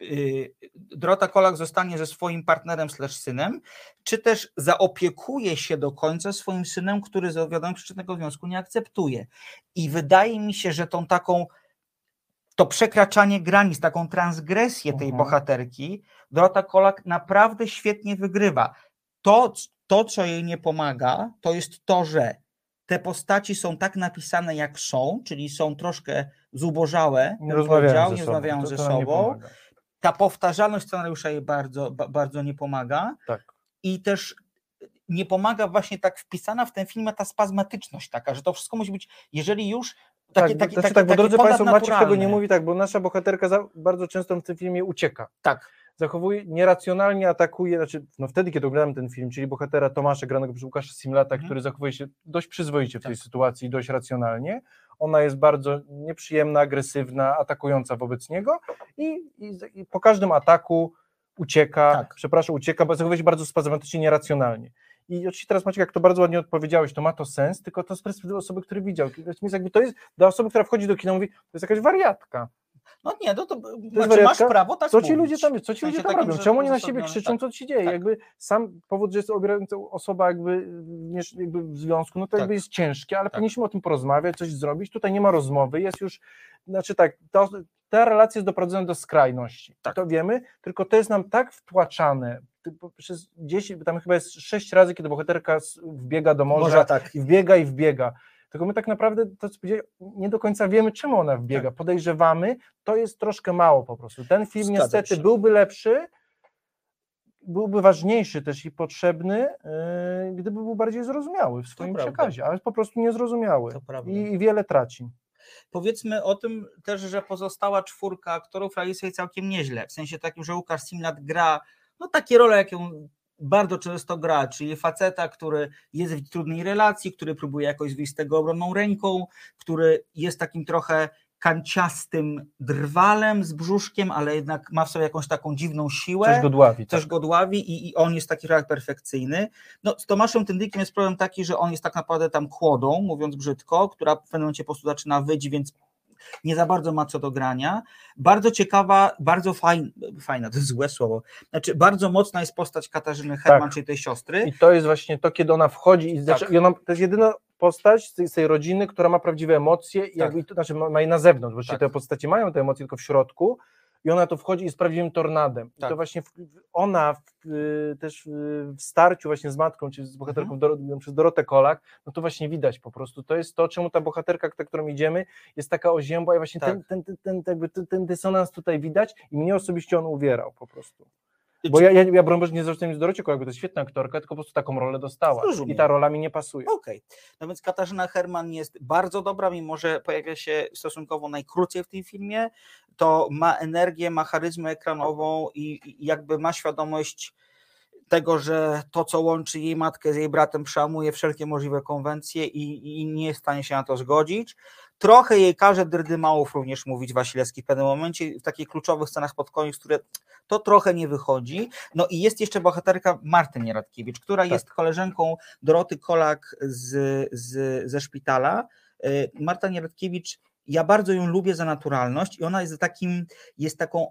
yy, Dorota Kolak zostanie ze swoim partnerem slash synem, czy też zaopiekuje się do końca swoim synem, który z wiadomych przyczyn tego związku nie akceptuje. I wydaje mi się, że tą taką to przekraczanie granic, taką transgresję tej Mhm. bohaterki, Dorota Kolak naprawdę świetnie wygrywa. To, to, co jej nie pomaga, to jest to, że te postaci są tak napisane, jak są, czyli są troszkę zubożałe, Nie rozmawiają ze nie sobą. rozmawiają To- ze sobą. Ta powtarzalność scenariusza jej bardzo, ba, bardzo nie pomaga Tak. i też nie pomaga właśnie tak wpisana w ten film ta spazmatyczność taka, że to wszystko musi być, jeżeli już takie, tak, takie, znaczy takie, tak, bo taki drodzy ponad Państwo, Maciek tego nie mówi tak, bo nasza bohaterka bardzo często w tym filmie ucieka. Tak. Zachowuje, nieracjonalnie atakuje, znaczy no wtedy, kiedy oglądałem ten film, czyli bohatera Tomasza, granego przez Łukasza Simlata, Mhm. który zachowuje się dość przyzwoicie w tej Tak. sytuacji, dość racjonalnie, ona jest bardzo nieprzyjemna, agresywna, atakująca wobec niego i, i, i po każdym ataku ucieka, Tak. przepraszam, ucieka, bo zachowuje się bardzo spazmatycznie, nieracjonalnie. I oczywiście teraz Maciek, jak to bardzo ładnie odpowiedziałeś, to ma to sens, tylko to z perspektywy osoby, który widział. Więc jakby to jest dla osoby, która wchodzi do kina mówi, to jest jakaś wariatka. No nie, no to, To znaczy, masz prawo tak co ci ludzie tam, co ci W sensie ludzie tam takim, robią? Czemu oni na siebie krzyczą, co ci dzieje? tak. Jakby sam powód, że jest osoba jakby, miesz- jakby w związku, no to Tak. jakby jest ciężkie, ale Tak. powinniśmy o tym porozmawiać, coś zrobić. Tutaj nie ma rozmowy, jest już, znaczy tak, to, ta relacja jest doprowadzona do skrajności. Tak. To wiemy, tylko to jest nam tak wtłaczane przez 10, tam chyba jest 6 razy, kiedy bohaterka wbiega do morza, Może tak. i wbiega i wbiega. Tylko my tak naprawdę to co nie do końca wiemy, czemu ona wbiega. Podejrzewamy, to jest troszkę mało po prostu. Ten film Zgadzam niestety się. byłby lepszy, byłby ważniejszy też i potrzebny, yy, gdyby był bardziej zrozumiały w swoim przekazie, ale po prostu niezrozumiały i, i wiele traci. Powiedzmy o tym też, że pozostała czwórka aktorów radzi sobie całkiem nieźle. W sensie takim, że Łukasz Simlat gra no takie role, jaką bardzo często gra, czyli faceta, który jest w trudnej relacji, który próbuje jakoś wyjść z tego obronną ręką, który jest takim trochę kanciastym drwalem z brzuszkiem, ale jednak ma w sobie jakąś taką dziwną siłę Coś go dławi. coś tak. go dławi i, i on jest taki trochę perfekcyjny. No, z Tomaszem Tyndykiem jest problem taki, że on jest tak naprawdę tam kłodą, mówiąc brzydko, która w pewnym momencie po prostu zaczyna wyć, więc nie za bardzo ma co do grania. Bardzo ciekawa, bardzo fajna, fajna to jest złe słowo, znaczy bardzo mocna jest postać Katarzyny Herman, Tak. czyli tej siostry. I to jest właśnie to, kiedy ona wchodzi i, zaczy- Tak. i ona, to jest jedyna postać z tej, z tej rodziny, która ma prawdziwe emocje, i Tak. jakby, to znaczy ma, ma je na zewnątrz, bo Tak. te postacie mają te emocje tylko w środku i ona tu wchodzi i jest prawdziwym tornadem. I Tak. to właśnie w, ona w, y, też w starciu właśnie z matką, czy z bohaterką Mhm. Przez Dorotę Kolak, no to właśnie widać po prostu. To jest to, czemu ta bohaterka, którą idziemy, jest taka oziębła i właśnie Tak. ten, ten, ten, ten, ten, ten dysonans tutaj widać i mnie osobiście on uwierał po prostu. Bo ja, ja, ja broń nie zarzucam nic Dorocie Kolak, bo to jest świetna aktorka, tylko po prostu taką rolę dostała. Rozumiem. I ta rola mi nie pasuje. Okej, no więc Katarzyna Herman jest bardzo dobra, mimo że pojawia się stosunkowo najkrócej w tym filmie, to ma energię, ma charyzmę ekranową i, i jakby ma świadomość tego, że to, co łączy jej matkę z jej bratem, przełamuje wszelkie możliwe konwencje i, i nie jest w stanie się na to zgodzić. Trochę jej każe drdymałów również mówić Wasilewski w pewnym momencie, w takich kluczowych scenach pod koniec, które to trochę nie wychodzi. No i jest jeszcze bohaterka Marty Nieradkiewicz, która jest koleżanką Doroty Kolak z, z, ze szpitala. Y, Marta Nieradkiewicz, ja bardzo ją lubię za naturalność i ona jest takim, jest taką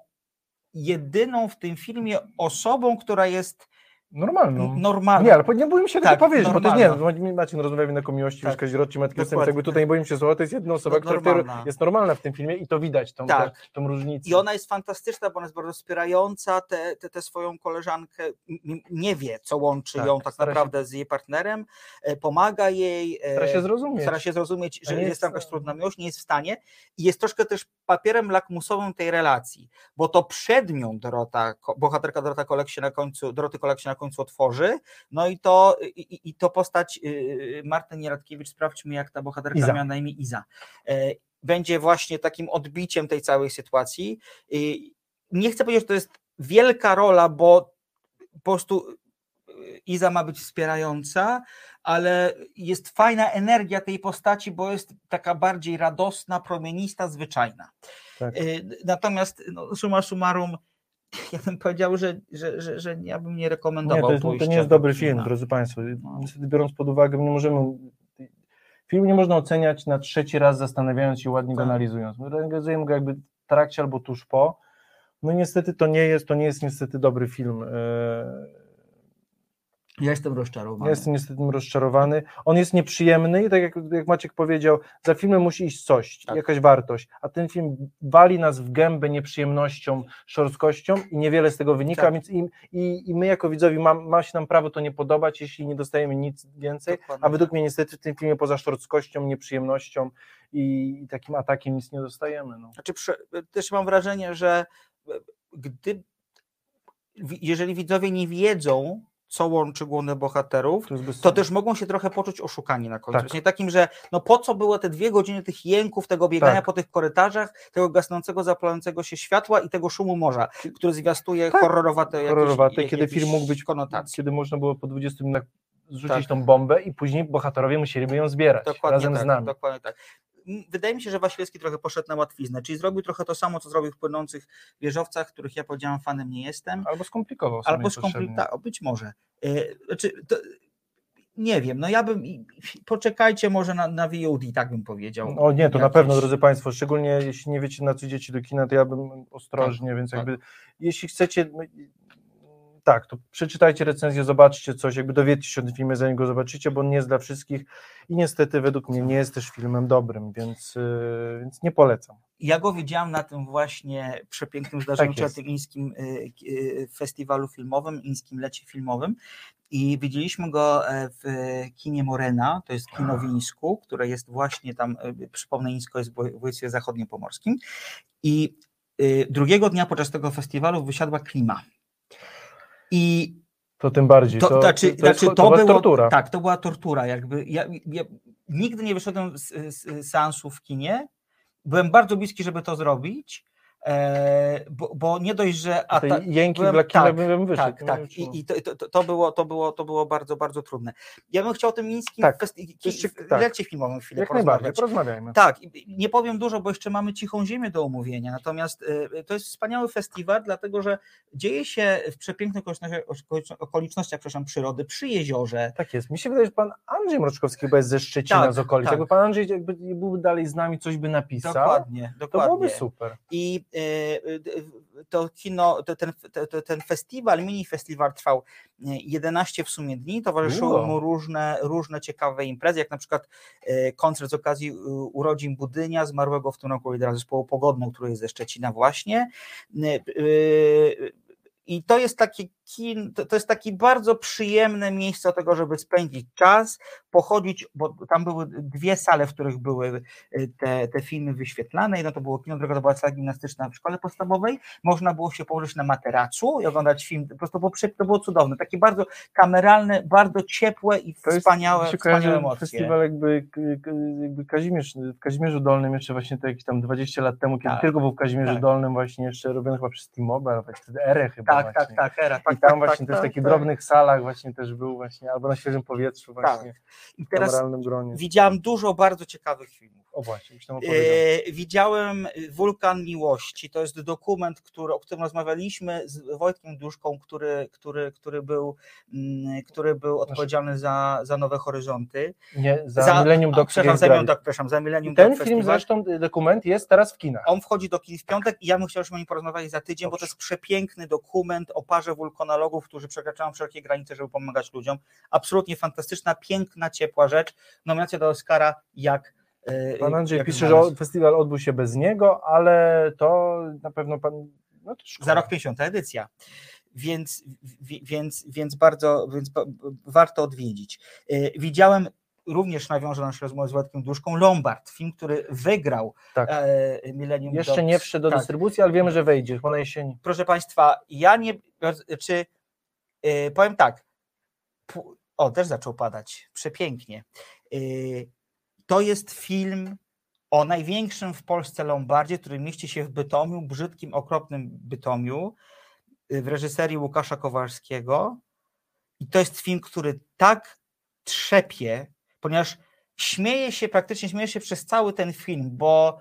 jedyną w tym filmie osobą, która jest Normalną. normalna. No. Nie, ale nie boję się Tak, tego powiedzieć, bo to jest, nie, normalna. macie rozmawiamy na komiłości, Tak. kazirodci, matki Dokładnie. Dokładnie. jakby tutaj nie boję się słowa, to jest jedna osoba, No, która normalna. jest normalna w tym filmie i to widać, tą, Tak. tą różnicę. I ona jest fantastyczna, bo ona jest bardzo wspierająca, tę te, te swoją koleżankę nie wie, co łączy Tak, ją tak stara się- naprawdę z jej partnerem, e, pomaga jej, e, Stara się zrozumieć. stara się zrozumieć, że jest jest- tam jakaś trudna miłość, nie jest w stanie i jest troszkę też papierem lakmusowym tej relacji, bo to przed nią Dorota, bohaterka Dorota Kolek się na końcu, Doroty Kolek się na końcu otworzy, no i to, i, i- to postać y, Marty Nieradkiewicz, sprawdźmy jak ta bohaterka Iza. miała na imię Iza, e, będzie właśnie takim odbiciem tej całej sytuacji. Nie chcę powiedzieć, że to jest wielka rola, bo po prostu y, Iza ma być wspierająca, ale jest fajna energia tej postaci, bo jest taka bardziej radosna, promienista, zwyczajna. Tak. Y, Natomiast no, summa summarum, ja bym powiedział, że, że, że, że ja bym nie Nie, rekomendował to, jest, to nie jest do dobry film, drodzy Państwo. Niestety biorąc pod uwagę, nie możemy. Film nie można oceniać na trzeci raz, zastanawiając się, ładnie go Tak. analizując. My analizujemy go jakby w trakcie albo tuż po. No niestety to nie jest, to nie jest niestety dobry film. E, Ja jestem rozczarowany. Ja jestem niestety rozczarowany. On jest nieprzyjemny i tak jak, jak Maciek powiedział, za filmem musi iść coś, Tak. jakaś wartość, a ten film wali nas w gębę nieprzyjemnością, szorstkością i niewiele z tego wynika, Tak. więc i, i, i my jako widzowie ma, ma się nam prawo to nie podobać, jeśli nie dostajemy nic więcej, Dokładnie a według mnie niestety w tym filmie poza szorstkością, nieprzyjemnością i, i takim atakiem nic nie dostajemy. No. Znaczy, też mam wrażenie, że e, gdy, jeżeli widzowie nie wiedzą, co łączy głównych bohaterów, To, też mogą się trochę poczuć oszukani na końcu. Tak. Takim, że no po co było te dwie godziny tych jęków, tego biegania Tak. po tych korytarzach, tego gasnącego, zapalającego się światła i tego szumu morza, który zwiastuje Tak. horrorowate, jakieś- horrorowate, jak- kiedy jakieś film mógł być, konotacje. kiedy można było po 20 minutach zrzucić Tak. tą bombę i później bohaterowie musieliby ją zbierać Dokładnie razem tak, z nami. Dokładnie tak. Wydaje mi się, że Wasilewski trochę poszedł na łatwiznę, czyli zrobił trochę to samo, co zrobił w Płynących Wieżowcach, których ja powiedziałam fanem nie jestem, Albo skomplikował albo skomplikował, być może. Y, Znaczy, to, nie wiem, no ja bym, poczekajcie może na, na VOD, tak bym powiedział. O nie, to na Jakieś- pewno, drodzy Państwo, szczególnie jeśli nie wiecie na co idziecie do kina, to ja bym ostrożnie, więc tak. jakby jeśli chcecie, no, tak, to przeczytajcie recenzję, zobaczcie coś, jakby dowiedzcie się o tym filmie, zanim go zobaczycie, bo on nie jest dla wszystkich i niestety według mnie nie jest też filmem dobrym, więc, yy, więc nie polecam. Ja go widziałam na tym właśnie przepięknym zdarzeniu, Tak na jest. tym inskim y, y, festiwalu filmowym, inskim lecie filmowym i widzieliśmy go e, w kinie Morena, to jest kino w Ińsku, które jest właśnie tam, y, przypomnę, Ińsko jest w woj- województwie zachodniopomorskim i y, drugiego dnia podczas tego festiwalu wysiadła klima. I To tym bardziej, to, to, znaczy, to, znaczy, jest, to, była tortura. Tak, to była tortura. Jakby ja, ja nigdy nie wyszedłem z, z seansu w kinie. Byłem bardzo bliski, żeby to zrobić, bo, bo nie dość, że. A te ta- jęki byłem- tak, bym wyszedł. tak, tak. czemu. I, i to, to, to, było, to, było, to było bardzo, bardzo trudne. Ja bym chciał o tym mińskim Tak, festi- to ciek- tak. filmowym chwilę Jak najbardziej, porozmawiać. porozmawiajmy. Tak, nie powiem dużo, bo jeszcze mamy cichą ziemię do omówienia. Natomiast y, to jest wspaniały festiwal, dlatego że dzieje się w przepięknych okolicznościach, okolicznościach przepraszam, przyrody, przy jeziorze. Tak jest. Mi się wydaje, że pan Andrzej Mroczkowski chyba jest ze Szczecina, Tak, z okolic. tak. Jakby pan Andrzej jakby był dalej z nami, coś by napisał, Dokładnie, to dokładnie. byłoby super. I to kino, to ten, to, ten festiwal, mini festiwal trwał y, 11 w sumie dni, towarzyszyły mu różne, różne ciekawe imprezy, jak na przykład y, koncert z okazji y, urodzin Budynia, zmarłego w tym roku lidera zespołu Pogodną, który jest ze Szczecina właśnie. Y, y, I to jest taki to, to jest takie bardzo przyjemne miejsce do tego, żeby spędzić czas, pochodzić, bo tam były dwie sale, w których były y, te, te filmy wyświetlane. Jedno to było kino, druga to była sala gimnastyczna w szkole podstawowej. Można było się położyć na materacu i oglądać film. Po prostu było, to było cudowne. Takie bardzo kameralne, bardzo ciepłe i To jest, wspaniałe, się wspaniałe emocje. festiwal jakby, jakby Kazimierz, w Kazimierzu Dolnym jeszcze właśnie to jakieś tam 20 lat temu, kiedy Tak, tylko był w Kazimierzu tak. Dolnym właśnie jeszcze robiony chyba przez T-Mobile, wtedy Erę chyba Tak, tak, właśnie. tak, era, tak, I tam tak, właśnie tak, też w tak, takich tak. drobnych salach właśnie też był właśnie, albo na świeżym powietrzu właśnie, I w teraz gronie. widziałem dużo bardzo ciekawych filmów. O właśnie, opowiedział. E, widziałem Wulkan Miłości. To jest dokument, który, o którym rozmawialiśmy z Wojtkiem Duszką, który, który, który, był, mm, który był odpowiedzialny za, za Nowe Horyzonty. Nie, za, Millennium a, Dog przepraszam, za Millennium Dog, przepraszam, za Millennium ten Dog film Festival. zresztą, y, dokument jest teraz w kinach. On wchodzi do kin w piątek i ja bym chciał, żebyśmy o nim porozmawiali za tydzień, bo to jest przepiękny dokument o parze wulkanologów, którzy przekraczają wszelkie granice, żeby pomagać ludziom. Absolutnie fantastyczna, piękna, ciepła rzecz. Nominacja do Oscara jak Pan Andrzej pisze, że festiwal odbył się bez niego, ale to na pewno pan. No za rok 50 edycja. Więc, wi- więc, więc bardzo więc warto odwiedzić. E, Widziałem również nawiążę naszą rozmowę z Władkiem Duszką, Lombard, film, który wygrał Tak. e, Millennium Jeszcze Dogs. nie wszedł do Tak. dystrybucji, ale wiemy, że wejdzie na jesieni. Proszę Państwa, ja nie, czy e, powiem tak, o, też zaczął padać, przepięknie. E, To jest film o największym w Polsce Lombardzie, który mieści się w Bytomiu, brzydkim, okropnym Bytomiu, y, w reżyserii Łukasza Kowalskiego. I to jest film, który tak trzepie, ponieważ śmieje się, praktycznie śmieje się przez cały ten film, bo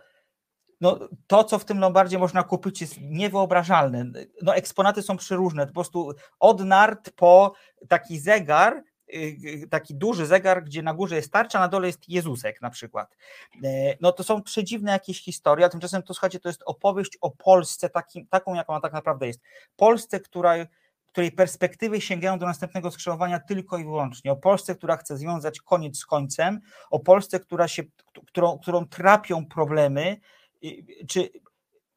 no, to, co w tym Lombardzie można kupić, jest niewyobrażalne. No, eksponaty są przeróżne. Po prostu od nart po taki zegar, taki duży zegar, gdzie na górze jest tarcza, na dole jest Jezusek na przykład. E, No to są przedziwne jakieś historie, a tymczasem to słuchajcie, to jest opowieść o Polsce takim, taką, jaką ona tak naprawdę jest. Polsce, która której perspektywy sięgają do następnego skrzyżowania tylko i wyłącznie. O Polsce, która chce związać koniec z końcem, o Polsce, która się, którą, którą trapią problemy, i- czy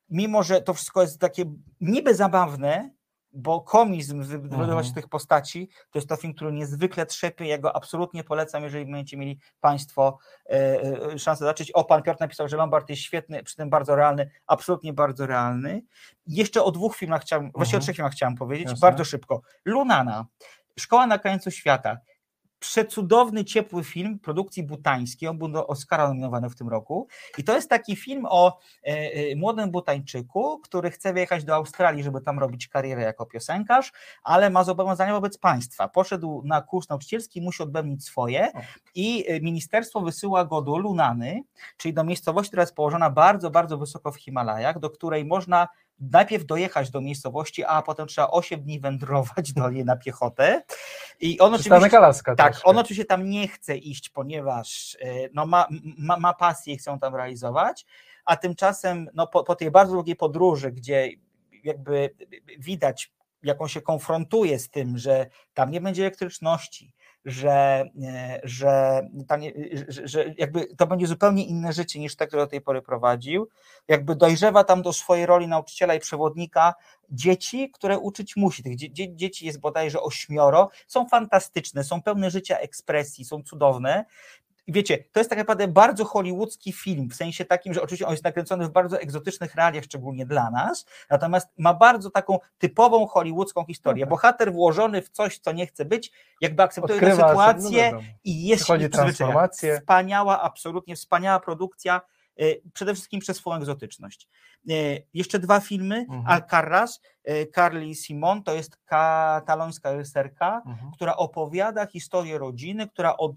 mimo, że to wszystko jest takie niby zabawne, bo komizm wy- wydobywa się z tych postaci, to jest to film, który niezwykle trzepie, ja go absolutnie polecam, jeżeli będziecie mieli Państwo e, e, szansę zobaczyć. O, Pan Piotr napisał, że Lombard jest świetny, przy tym bardzo realny, absolutnie bardzo realny. Jeszcze o dwóch filmach chciałem, właściwie o Mhm. trzech filmach chciałem powiedzieć, Jasne. bardzo szybko. Lunana, Szkoła na krańcu świata. Przecudowny, ciepły film produkcji butańskiej. On był do Oscara nominowany w tym roku. I to jest taki film o e, e, młodym butańczyku, który chce wyjechać do Australii, żeby tam robić karierę jako piosenkarz, ale ma zobowiązania wobec państwa. Poszedł na kurs nauczycielski, musi odbębnić swoje i e, ministerstwo wysyła go do Lunany, czyli do miejscowości, która jest położona bardzo, bardzo wysoko w Himalajach, do której można najpierw dojechać do miejscowości, a potem trzeba 8 dni wędrować do niej na piechotę. I on Przystanek oczywiście, Alaska tak, troszkę. on oczywiście tam nie chce iść, ponieważ e, no, ma, ma, ma pasję i chce ją tam realizować, a tymczasem no, po, po tej bardzo długiej podróży, gdzie jakby widać, jak on się konfrontuje z tym, że tam nie będzie elektryczności, że, e, że, tam że, że jakby to będzie zupełnie inne życie niż te, które do tej pory prowadził. Jakby dojrzewa tam do swojej roli nauczyciela i przewodnika dzieci, które uczyć musi. Tych dzie, dzieci jest bodajże ośmioro, są fantastyczne, są pełne życia ekspresji, są cudowne. I wiecie, to jest tak naprawdę bardzo hollywoodzki film, w sensie takim, że oczywiście on jest nakręcony w bardzo egzotycznych realiach, szczególnie dla nas, natomiast ma bardzo taką typową hollywoodzką historię. No tak. Bohater włożony w coś, co nie chce być, jakby akceptuje tę sytuację no i jest przyzwyczaja. transformację. Wspaniała, absolutnie wspaniała produkcja, y, przede wszystkim przez swoją egzotyczność. Y, Jeszcze dwa filmy, Mhm. Alcarraz, y, Carly Simon, to jest katalońska reżyserka, Mhm. która opowiada historię rodziny, która od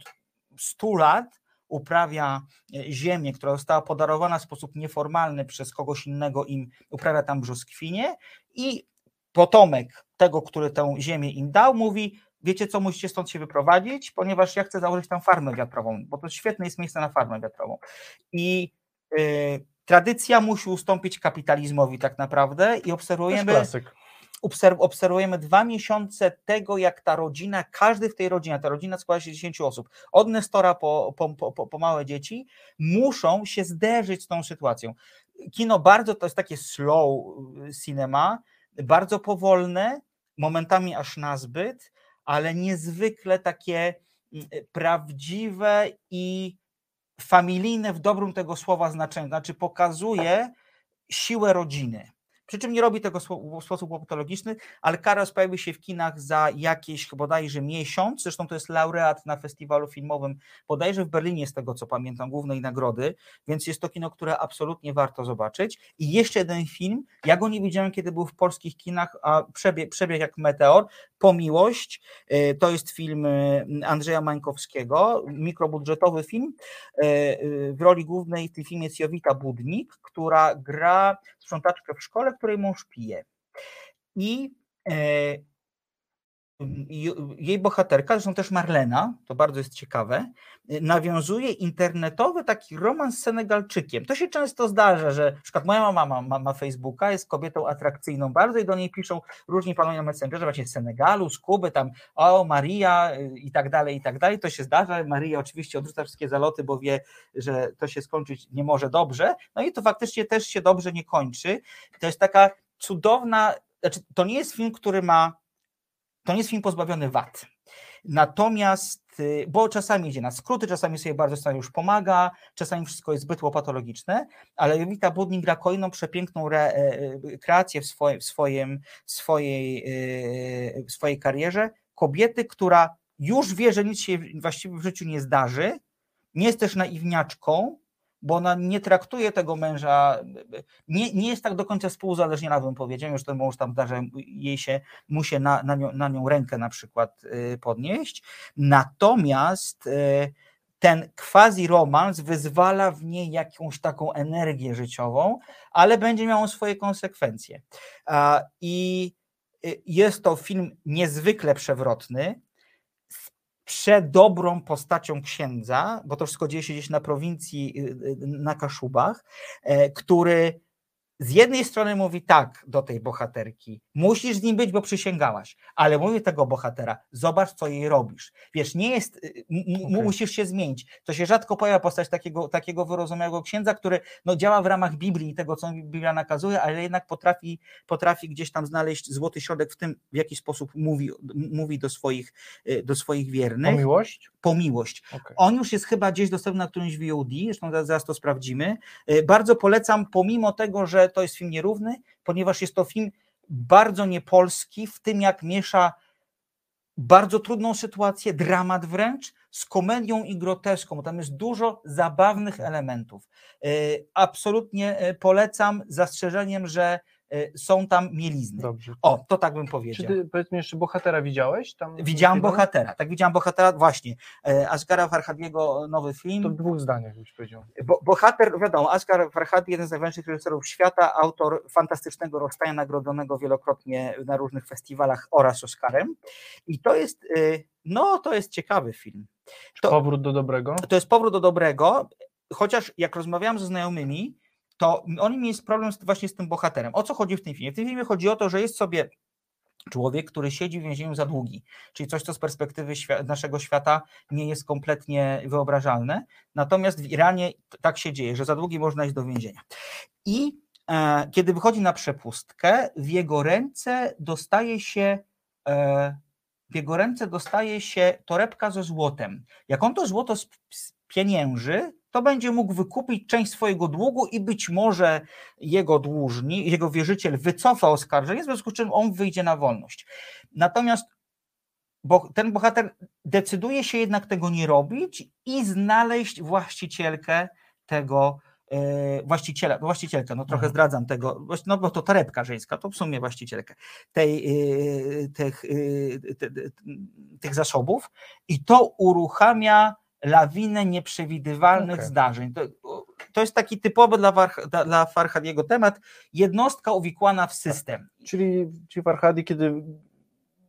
100 lat uprawia e, ziemię, która została podarowana w sposób nieformalny przez kogoś innego, im uprawia tam brzoskwinie i potomek tego, który tę ziemię im dał, mówi, wiecie co, musicie stąd się wyprowadzić, ponieważ ja chcę założyć tam farmę wiatrową, bo to świetne jest miejsce na farmę wiatrową. I y, tradycja musi ustąpić kapitalizmowi tak naprawdę i obserwujemy klasyk. Obserw- obserwujemy dwa miesiące tego, jak ta rodzina, każdy w tej rodzinie, ta rodzina składa się z 10 osób, od Nestora po, po, po, po, małe dzieci, muszą się zderzyć z tą sytuacją. Kino bardzo, to jest takie slow y, cinema, bardzo powolne, momentami aż nazbyt, ale niezwykle takie mm, prawdziwe i familijne w dobrym tego słowa znaczeniu, znaczy pokazuje siłę rodziny. Przy czym nie robi tego w sposób patologiczny, ale Karas pojawi się w kinach za jakieś bodajże miesiąc, zresztą to jest laureat na festiwalu filmowym, bodajże w Berlinie z tego co pamiętam, głównej nagrody, więc jest to kino, które absolutnie warto zobaczyć. I jeszcze jeden film, ja go nie widziałem kiedy był w polskich kinach, a przebieg, przebieg jak meteor, Pomiłość, y, to jest film y, Andrzeja Mańkowskiego, mikrobudżetowy film, y, w roli głównej w tym filmie jest Jowita Budnik, która gra sprzątaczkę w szkole, której mąż pije. I e, jej bohaterka, zresztą też Marlena, to bardzo jest ciekawe, nawiązuje internetowy taki romans z Senegalczykiem. To się często zdarza, że na przykład moja mama ma, ma, ma Facebooka, jest kobietą atrakcyjną bardzo i do niej piszą różni panowie na Messengerze, właśnie z Senegalu, z Kuby, tam o Maria y, i tak dalej, i tak dalej. To się zdarza. Maria oczywiście odrzuca wszystkie zaloty, bo wie, że to się skończyć nie może dobrze. No i to faktycznie też się dobrze nie kończy. To jest taka cudowna, znaczy to nie jest film, który ma to nie jest film pozbawiony wad. Natomiast, y, bo czasami idzie na skróty, czasami sobie bardzo scenariusz pomaga, czasami wszystko jest zbyt łopatologiczne, ale Jowita Budnik gra kolejną przepiękną re, e, kreację w, swoje, w, swoim, swojej, e, w swojej karierze. Kobiety, która już wie, że nic się właściwie w życiu nie zdarzy, nie jest też naiwniaczką, bo ona nie traktuje tego męża, nie, nie jest tak do końca współuzależniona, bym powiedział, już ten mąż tam zdarza jej się, mu się na, na, nią, na nią rękę na przykład y, podnieść. Natomiast y, ten quasi romans wyzwala w niej jakąś taką energię życiową, ale będzie miał swoje konsekwencje. I y, jest to film niezwykle przewrotny, przedobrą postacią księdza, bo to wszystko dzieje się gdzieś na prowincji, y, y, na Kaszubach, e, który z jednej strony mówi tak do tej bohaterki, musisz z nim być, bo przysięgałaś, ale mówi tego bohatera, zobacz, co jej robisz. Wiesz, nie jest, y, Okej. musisz się zmienić. To się rzadko pojawia postać takiego, takiego wyrozumiałego księdza, który no, działa w ramach Biblii i tego, co Biblia nakazuje, ale jednak potrafi, potrafi gdzieś tam znaleźć złoty środek w tym, w jaki sposób mówi, mówi do, swoich, y, do swoich wiernych. Po miłość? Po miłość. Okej. On już jest chyba gdzieś dostępny na którymś VOD, zresztą zaraz, zaraz to sprawdzimy. Y, Bardzo polecam, pomimo tego, że to jest film nierówny, ponieważ jest to film bardzo niepolski w tym, jak miesza bardzo trudną sytuację, dramat wręcz, z komedią i groteską, tam jest dużo zabawnych elementów. Y, Absolutnie y, polecam, z zastrzeżeniem, że są tam mielizny. Dobrze. O, to tak bym Czy powiedział. ty, powiedz mi jeszcze, bohatera widziałeś? Tam Widziałem bohatera, tak widziałem bohatera, właśnie. e, Asghara Farhadiego nowy film. To w dwóch zdaniach byś powiedział. Bo, bohater, wiadomo, Asghar Farhadi, jeden z największych reżyserów świata, autor fantastycznego rozstania nagrodzonego wielokrotnie na różnych festiwalach oraz Oscarem. I to jest, y, no to jest ciekawy film. To- Powrót do dobrego. To jest powrót do dobrego, chociaż jak rozmawiałem ze znajomymi, to oni mieli problem z, właśnie z tym bohaterem. O co chodzi w tym filmie? W tym filmie chodzi o to, że jest sobie człowiek, który siedzi w więzieniu za długi, czyli coś, co z perspektywy naszego świata nie jest kompletnie wyobrażalne. Natomiast w Iranie tak się dzieje, że za długi można iść do więzienia. I e, kiedy wychodzi na przepustkę, w jego ręce dostaje się e, w jego ręce dostaje się torebka ze złotem. Jak on to złoto sp- spienięży, to będzie mógł wykupić część swojego długu i być może jego dłużnik, jego wierzyciel wycofa oskarżenie, w związku z czym on wyjdzie na wolność. Natomiast bo ten bohater decyduje się jednak tego nie robić i znaleźć właścicielkę tego, e, właściciela, właścicielkę, no trochę Mhm. zdradzam tego, no bo to torebka żeńska, to w sumie właścicielkę tej, e, tych, te- te- tych zasobów i to uruchamia lawinę nieprzewidywalnych Okej. zdarzeń. To, to jest taki typowy dla, Warch- dla- Farhadiego temat, jednostka uwikłana w system. Czyli ci Farhadi, kiedy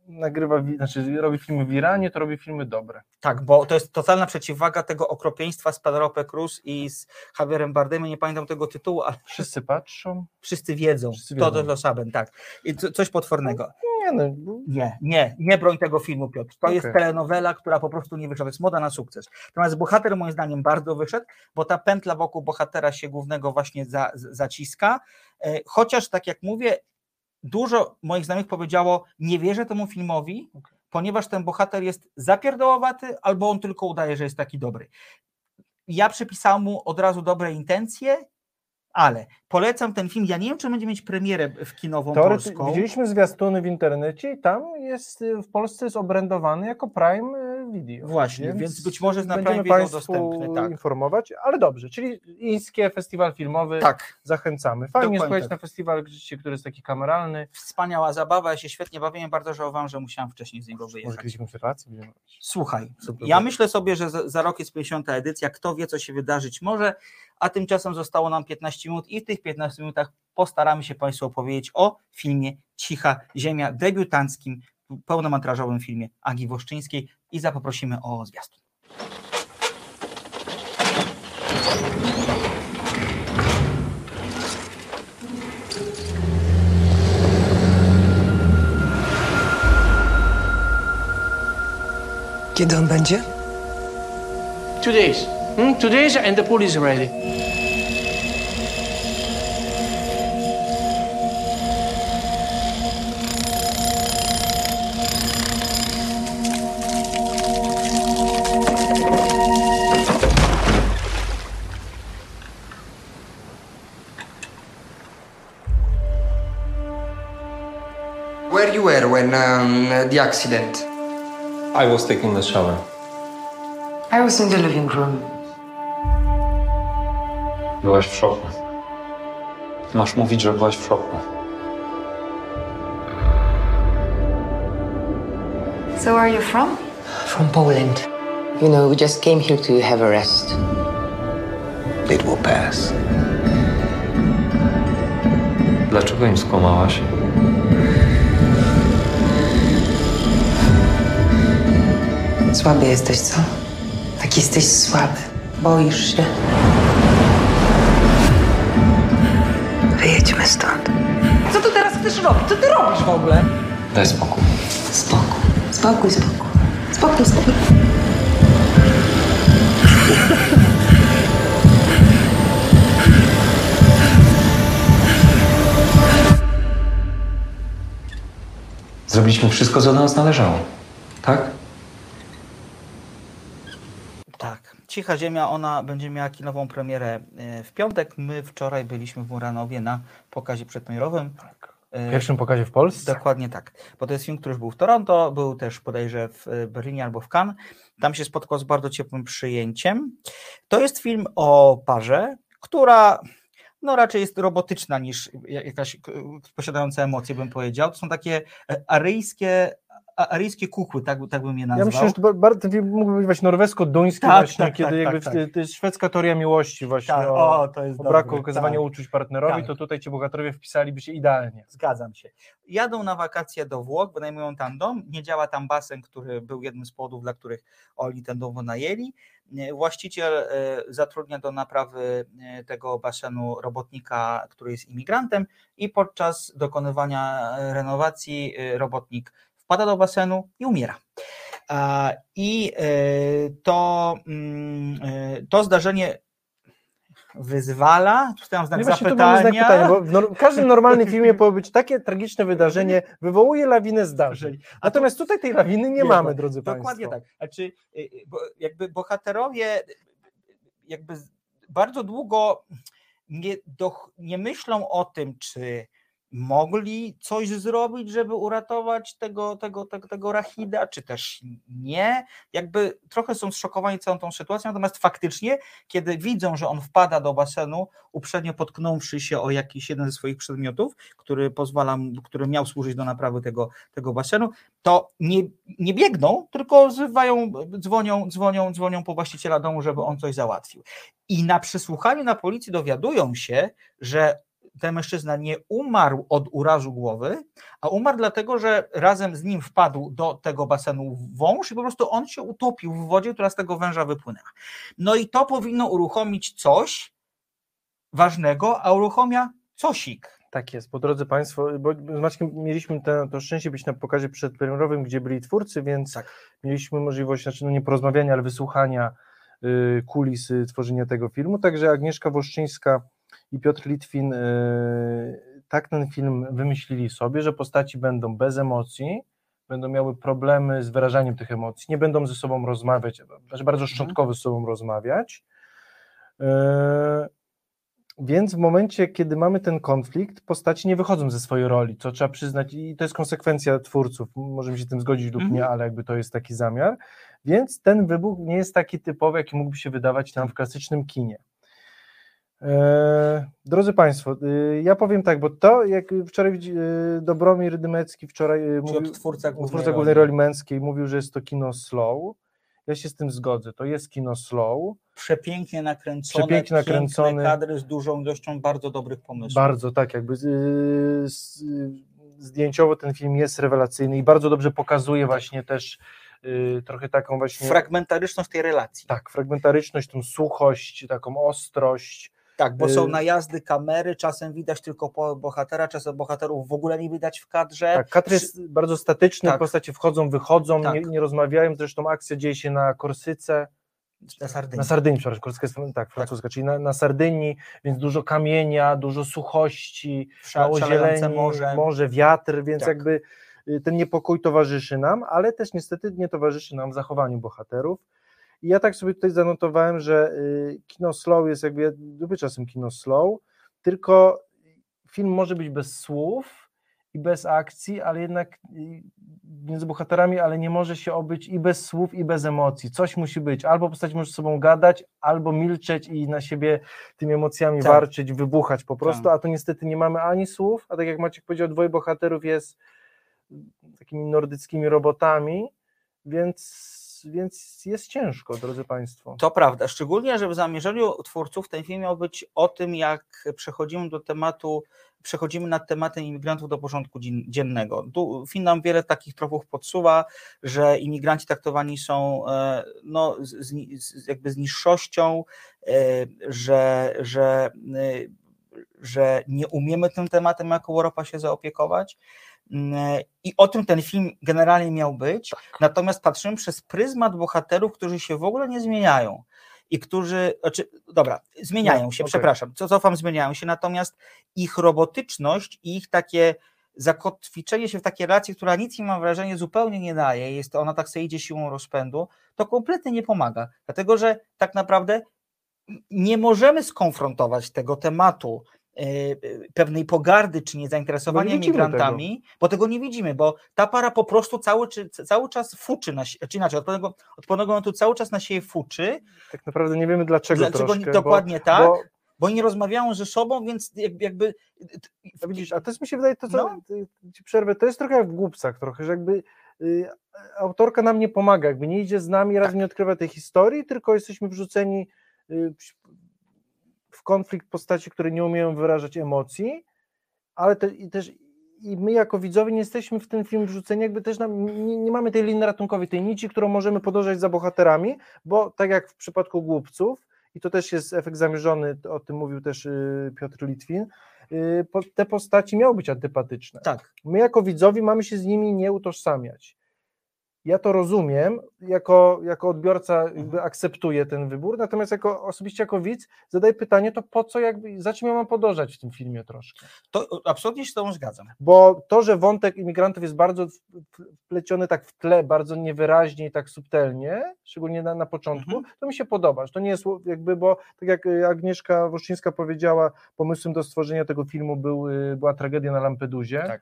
nagrywa, znaczy robi filmy w Iranie, to robi filmy dobre. Tak, bo to jest totalna przeciwwaga tego okropieństwa z Penelope Cruz i z Javierem Bardemem, nie pamiętam tego tytułu, ale Wszyscy patrzą. wszyscy wiedzą, Wszyscy to wiedzą. do Losaben, tak. I co- coś potwornego. Nie no, Nie, nie, nie broń tego filmu, Piotr. To jest Okej. telenowela, która po prostu nie wyszła. To jest moda na sukces. Natomiast bohater moim zdaniem bardzo wyszedł, bo ta pętla wokół bohatera się głównego właśnie za, zaciska. E, Chociaż, tak jak mówię, dużo moich znajomych powiedziało, nie wierzę temu filmowi, Okej. ponieważ ten bohater jest zapierdołowaty, albo on tylko udaje, że jest taki dobry. Ja przypisałem mu od razu dobre intencje, ale polecam ten film. Ja nie wiem, czy będzie mieć premierę w kinową Teorety- polską. widzieliśmy zwiastuny w internecie i tam jest, y, w Polsce jest obrędowany jako Prime y, Video. Właśnie, więc być może na Prime Video dostępny, tak. informować, ale dobrze, czyli Ińskie Festiwal Filmowy, Tak, zachęcamy. Fajnie słuchać tak. na festiwal, który jest taki kameralny. wspaniała zabawa, ja się świetnie bawiłem, bardzo żałowałem, że musiałem wcześniej z niego Może wyjechać. kiedyś będziemy robić. Słuchaj, Super. ja myślę sobie, że za, za rok jest 50. edycja, kto wie, co się wydarzyć może, a tymczasem zostało nam 15 minut i w tych 15 minutach postaramy się Państwu opowiedzieć o filmie Cicha Ziemia, debiutanckim, pełnometrażowym filmie Agi Woszczyńskiej i zapoprosimy o zwiastun. Kiedy on będzie? Two days. Hmm? Two days and the pool is ready. When um, the accident? I was taking a shower. I was in the living room. Byłaś w szoku. Masz mówić, że byłaś w szoku. So where are you from? From Poland. You know, we just came here to have a rest. It will pass. Dlaczego im skłamałaś? Słaby jesteś, co? Tak jesteś słaby. Boisz się. Wyjedźmy stąd. Co ty teraz chcesz robić? Co ty robisz w ogóle? Daj spokój. Spokój. Spokój, spokój. Spokój, spokój. Zrobiliśmy wszystko, co do nas należało. Tak? Tak. Cicha Ziemia, ona będzie miała kinową premierę e, w piątek. My wczoraj byliśmy w Muranowie na pokazie przedpremierowym. e, W pierwszym pokazie w Polsce? Dokładnie tak, bo to jest film, który już był w Toronto, był też bodajże w e, Berlinie albo w Cannes. Tam się spotkał z bardzo ciepłym przyjęciem. To jest film o parze, która no raczej jest robotyczna niż jakaś posiadająca emocje, bym powiedział. To są takie e, aryjskie, aryjskie kukły, tak, tak bym je Ja nazwał. myślę, że to ba- bardzo, ten film mógłby być właśnie norwesko-duński Tak, właśnie, tak, kiedy tak, jakby tak, tak. to jest szwedzka teoria miłości właśnie tak, o, o, to jest o braku okazywania tak. uczuć partnerowi, to tutaj ci bohaterowie wpisaliby się idealnie. Zgadzam się. Jadą na wakacje do Włoch, wynajmują tam dom. Nie działa tam basen, który był jednym z powodów, dla których oni ten dom wynajęli. Właściciel e, zatrudnia do naprawy e, tego basenu robotnika, który jest imigrantem, i podczas dokonywania e, renowacji robotnik wpada do basenu i umiera. I e, to, mm, e, to zdarzenie wyzwala, tu stawiam znak No zapytania. znak pytania, bo w, nor- w każdym normalnym filmie powinno być takie tragiczne wydarzenie, wywołuje lawinę zdarzeń. Natomiast tutaj tej lawiny nie, mamy, ma. drodzy Dokładnie Państwo. tak. Znaczy, bo jakby bohaterowie jakby bardzo długo nie, doch, nie myślą o tym, czy mogli coś zrobić, żeby uratować tego, tego, tego, tego Rachida, czy też nie. Jakby trochę są zszokowani całą tą sytuacją, natomiast faktycznie, kiedy widzą, że on wpada do basenu, uprzednio potknąwszy się o jakiś jeden ze swoich przedmiotów, który pozwala, który miał służyć do naprawy tego, tego basenu, to nie, nie biegną, tylko wzywają, dzwonią, dzwonią, dzwonią po właściciela domu, żeby on coś załatwił. I na przesłuchaniu na policji dowiadują się, że ten mężczyzna nie umarł od urazu głowy, a umarł dlatego, że razem z nim wpadł do tego basenu wąż i po prostu on się utopił w wodzie, która z tego węża wypłynęła. No i to powinno uruchomić coś ważnego, a uruchomia cosik. Tak jest, bo drodzy Państwo, bo z Maćkiem mieliśmy te, to szczęście być na pokazie przedpremierowym, gdzie byli twórcy, więc Tak. mieliśmy możliwość, znaczy no nie porozmawiania, ale wysłuchania y, kulis y, tworzenia tego filmu, także Agnieszka Woszczyńska i Piotr Litwin y, tak ten film wymyślili sobie, że postaci będą bez emocji, będą miały problemy z wyrażaniem tych emocji, nie będą ze sobą rozmawiać, znaczy bardzo szczątkowo ze sobą rozmawiać. Y, więc w momencie, kiedy mamy ten konflikt, postaci nie wychodzą ze swojej roli, co trzeba przyznać, i to jest konsekwencja twórców. Możemy się z tym zgodzić lub Mhm. nie, ale jakby to jest taki zamiar. Więc ten wybuch nie jest taki typowy, jaki mógłby się wydawać nam w klasycznym kinie. E, drodzy Państwo, y, ja powiem tak, bo to, jak wczoraj y, Dobromir Dymecki wczoraj y, mówił, twórca głównej twórca roli. głównej roli męskiej mówił, że jest to kino slow. Ja się z tym zgodzę, to jest kino slow. Przepięknie nakręcone, Przepięknie nakręcony. piękne kadry z dużą ilością bardzo dobrych pomysłów. Bardzo tak, jakby zdjęciowo ten film jest rewelacyjny i bardzo dobrze pokazuje właśnie też trochę taką właśnie Fragmentaryczność tej relacji. tak, fragmentaryczność, tą suchość, taką ostrość. Tak, bo są Y- najazdy kamery, czasem widać tylko bohatera, czasem bohaterów w ogóle nie widać w kadrze. Tak, kadr jest bardzo statyczny, Tak. postacie wchodzą, wychodzą, Tak. nie, nie rozmawiają, zresztą akcja dzieje się na Korsyce, Na Sardynii. na Sardynii, przepraszam, Korsyka jest tak, francuska, czyli na, na Sardynii, więc dużo kamienia, dużo suchości, Sza- mało zieleni, morze. morze, wiatr, więc Tak. jakby y, ten niepokój towarzyszy nam, ale też niestety nie towarzyszy nam w zachowaniu bohaterów. I ja tak sobie tutaj zanotowałem, że y, kino slow jest jakby, ja lubię czasem kino slow, tylko film może być bez słów i bez akcji, ale jednak y, między bohaterami, ale nie może się obyć i bez słów, i bez emocji. Coś musi być. Albo postać może z sobą gadać, albo milczeć i na siebie tymi emocjami Tak. warczyć, wybuchać po prostu, Tak. a tu niestety nie mamy ani słów, a tak jak Maciek powiedział, dwoje bohaterów jest takimi nordyckimi robotami, więc, więc jest ciężko, drodzy Państwo. To prawda, szczególnie, że w zamierzeniu twórców ten film miał być o tym, jak przechodzimy do tematu, przechodzimy nad tematem imigrantów do porządku dzien- dziennego. Tu film nam wiele takich tropów podsuwa, że imigranci traktowani są e, no, z, z- jakby z niższością, e, że, że, e, że nie umiemy tym tematem jako Europa się zaopiekować. Mm, I o tym ten film generalnie miał być. Natomiast patrzymy przez pryzmat bohaterów, którzy się w ogóle nie zmieniają i którzy, znaczy, dobra, zmieniają No, się, okej. przepraszam, co cofam, zmieniają się, natomiast ich robotyczność i ich takie zakotwiczenie się w takiej relacji, która nic im, mam wrażenie, zupełnie nie daje, jest ona tak sobie idzie siłą rozpędu, to kompletnie nie pomaga, dlatego że tak naprawdę nie możemy skonfrontować tego tematu e, pewnej pogardy czy niezainteresowania Bo nie migrantami, bo tego nie widzimy, bo ta para po prostu cały, czy, cały czas fuczy, na, czy inaczej, od pewnego, od pewnego momentu cały czas na siebie fuczy, Tak naprawdę nie wiemy dlaczego, dlaczego troszkę, nie, dokładnie tak, Bo, bo oni rozmawiają ze sobą, więc jak- jakby... a widzisz, a to jest mi się wydaje, to co, No. ci przerwę, to jest trochę jak w głupcach trochę, że jakby y, autorka nam nie pomaga, jakby nie idzie z nami, Tak. raz nie odkrywa tej historii, tylko jesteśmy wrzuceni y, w konflikt postaci, które nie umieją wyrażać emocji, ale te, i też i my jako widzowie nie jesteśmy w ten film wrzuceni, jakby też nam, nie, nie mamy tej linii ratunkowej, tej nici, którą możemy podążać za bohaterami, bo tak jak w przypadku głupców, i to też jest efekt zamierzony, o tym mówił też y, Piotr Litwin, y, po, te postaci miały być antypatyczne. Tak, My jako widzowie mamy się z nimi nie utożsamiać. Ja to rozumiem, jako, jako odbiorca jakby akceptuję ten wybór, natomiast jako osobiście jako widz zadaję pytanie, to po co, jakby, za czym ja mam podążać w tym filmie troszkę? to absolutnie się z tobą zgadzam. Bo to, że wątek imigrantów jest bardzo wpleciony tak w tle, bardzo niewyraźnie i tak subtelnie, szczególnie na, na początku, Mhm. to mi się podoba. To nie jest jakby, bo tak jak y, Agnieszka Woszczyńska powiedziała, pomysłem do stworzenia tego filmu był, y, była tragedia na Lampedusie. Tak.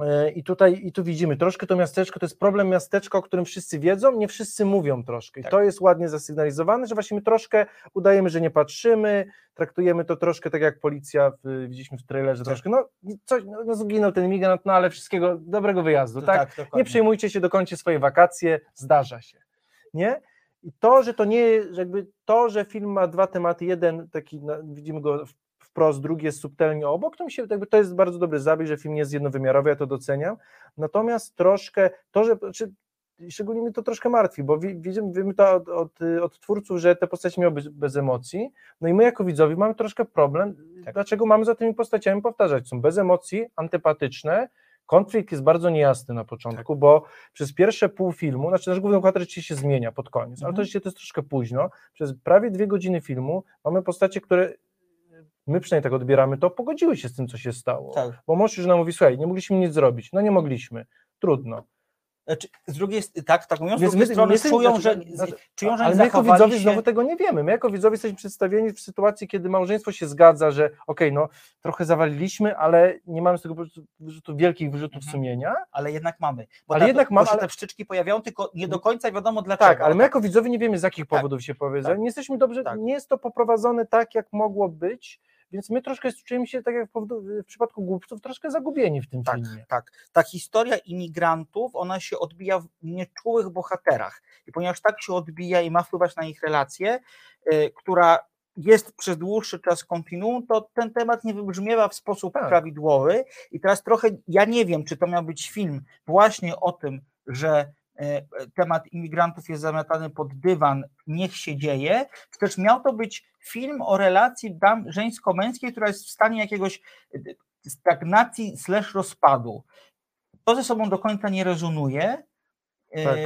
E, I tutaj i tu widzimy, troszkę to miasteczko, to jest problem miasteczka, o którym wszyscy wiedzą, nie wszyscy mówią troszkę. I Tak. to jest ładnie zasygnalizowane, że właśnie my troszkę udajemy, że nie patrzymy, traktujemy to troszkę tak jak policja, w, widzieliśmy w trailerze Tak. troszkę, no, coś, no, no zginął ten imigrant, no ale wszystkiego, dobrego wyjazdu, tak? tak dokładnie. Nie przejmujcie się, dokończcie swoje wakacje, zdarza się, nie? I to, że to nie, jakby to, że film ma dwa tematy, jeden taki, no, widzimy go w- wprost, drugi jest subtelnie obok, to mi się, jakby to jest bardzo dobry zabieg, że film nie jest jednowymiarowy, ja to doceniam, natomiast troszkę, to, że, czy, szczególnie mnie to troszkę martwi, bo wi- widzimy, wiemy to od, od, od twórców, że te postacie miały być bez emocji, no i my jako widzowie mamy troszkę problem, Tak. dlaczego mamy za tymi postaciami powtarzać, są bez emocji, antypatyczne, konflikt jest bardzo niejasny na początku, Tak. bo przez pierwsze pół filmu, znaczy nasz główny bohater się zmienia pod koniec, ale to Mhm. to jest troszkę późno, przez prawie dwie godziny filmu mamy postacie, które my przynajmniej tak odbieramy to, pogodziły się z tym, co się stało. Tak. Bo mąż już nam mówi, słuchaj, nie mogliśmy nic zrobić. No nie mogliśmy. Trudno. Znaczy, z drugiej tak, tak mówiąc, z Więc drugiej my- strony my czują, że, znaczy- znaczy- czują, że Ale my jako widzowie się... znowu tego nie wiemy. My jako widzowie jesteśmy przedstawieni w sytuacji, kiedy małżeństwo się zgadza, że okej, no trochę zawaliliśmy, ale nie mamy z tego wyrzutu- wielkich wyrzutów Mhm. sumienia. ale jednak mamy. Bo Ale ta, jednak mamy, ale- te pszczyczki pojawiają, tylko nie do końca wiadomo dlaczego. Tak, ale my O, jako widzowie nie wiemy z jakich Tak. powodów się powiedza. Tak. Nie jesteśmy dobrze, Tak. nie jest to poprowadzone tak, jak mogło być, więc my troszkę czujemy się, tak jak w przypadku głupców, troszkę zagubieni w tym Tak, filmie. tak. Ta historia imigrantów, ona się odbija w nieczułych bohaterach. I ponieważ tak się odbija i ma wpływać na ich relacje, y, która jest przez dłuższy czas kontinuum, to ten temat nie wybrzmiewa w sposób Tak. prawidłowy. I teraz trochę, ja nie wiem, czy to miał być film właśnie o tym, że temat imigrantów jest zamiatany pod dywan, niech się dzieje, czy też miał to być film o relacji dam żeńsko-męskiej, która jest w stanie jakiegoś e, stagnacji slash rozpadu. To ze sobą do końca nie rezonuje. E, Tak.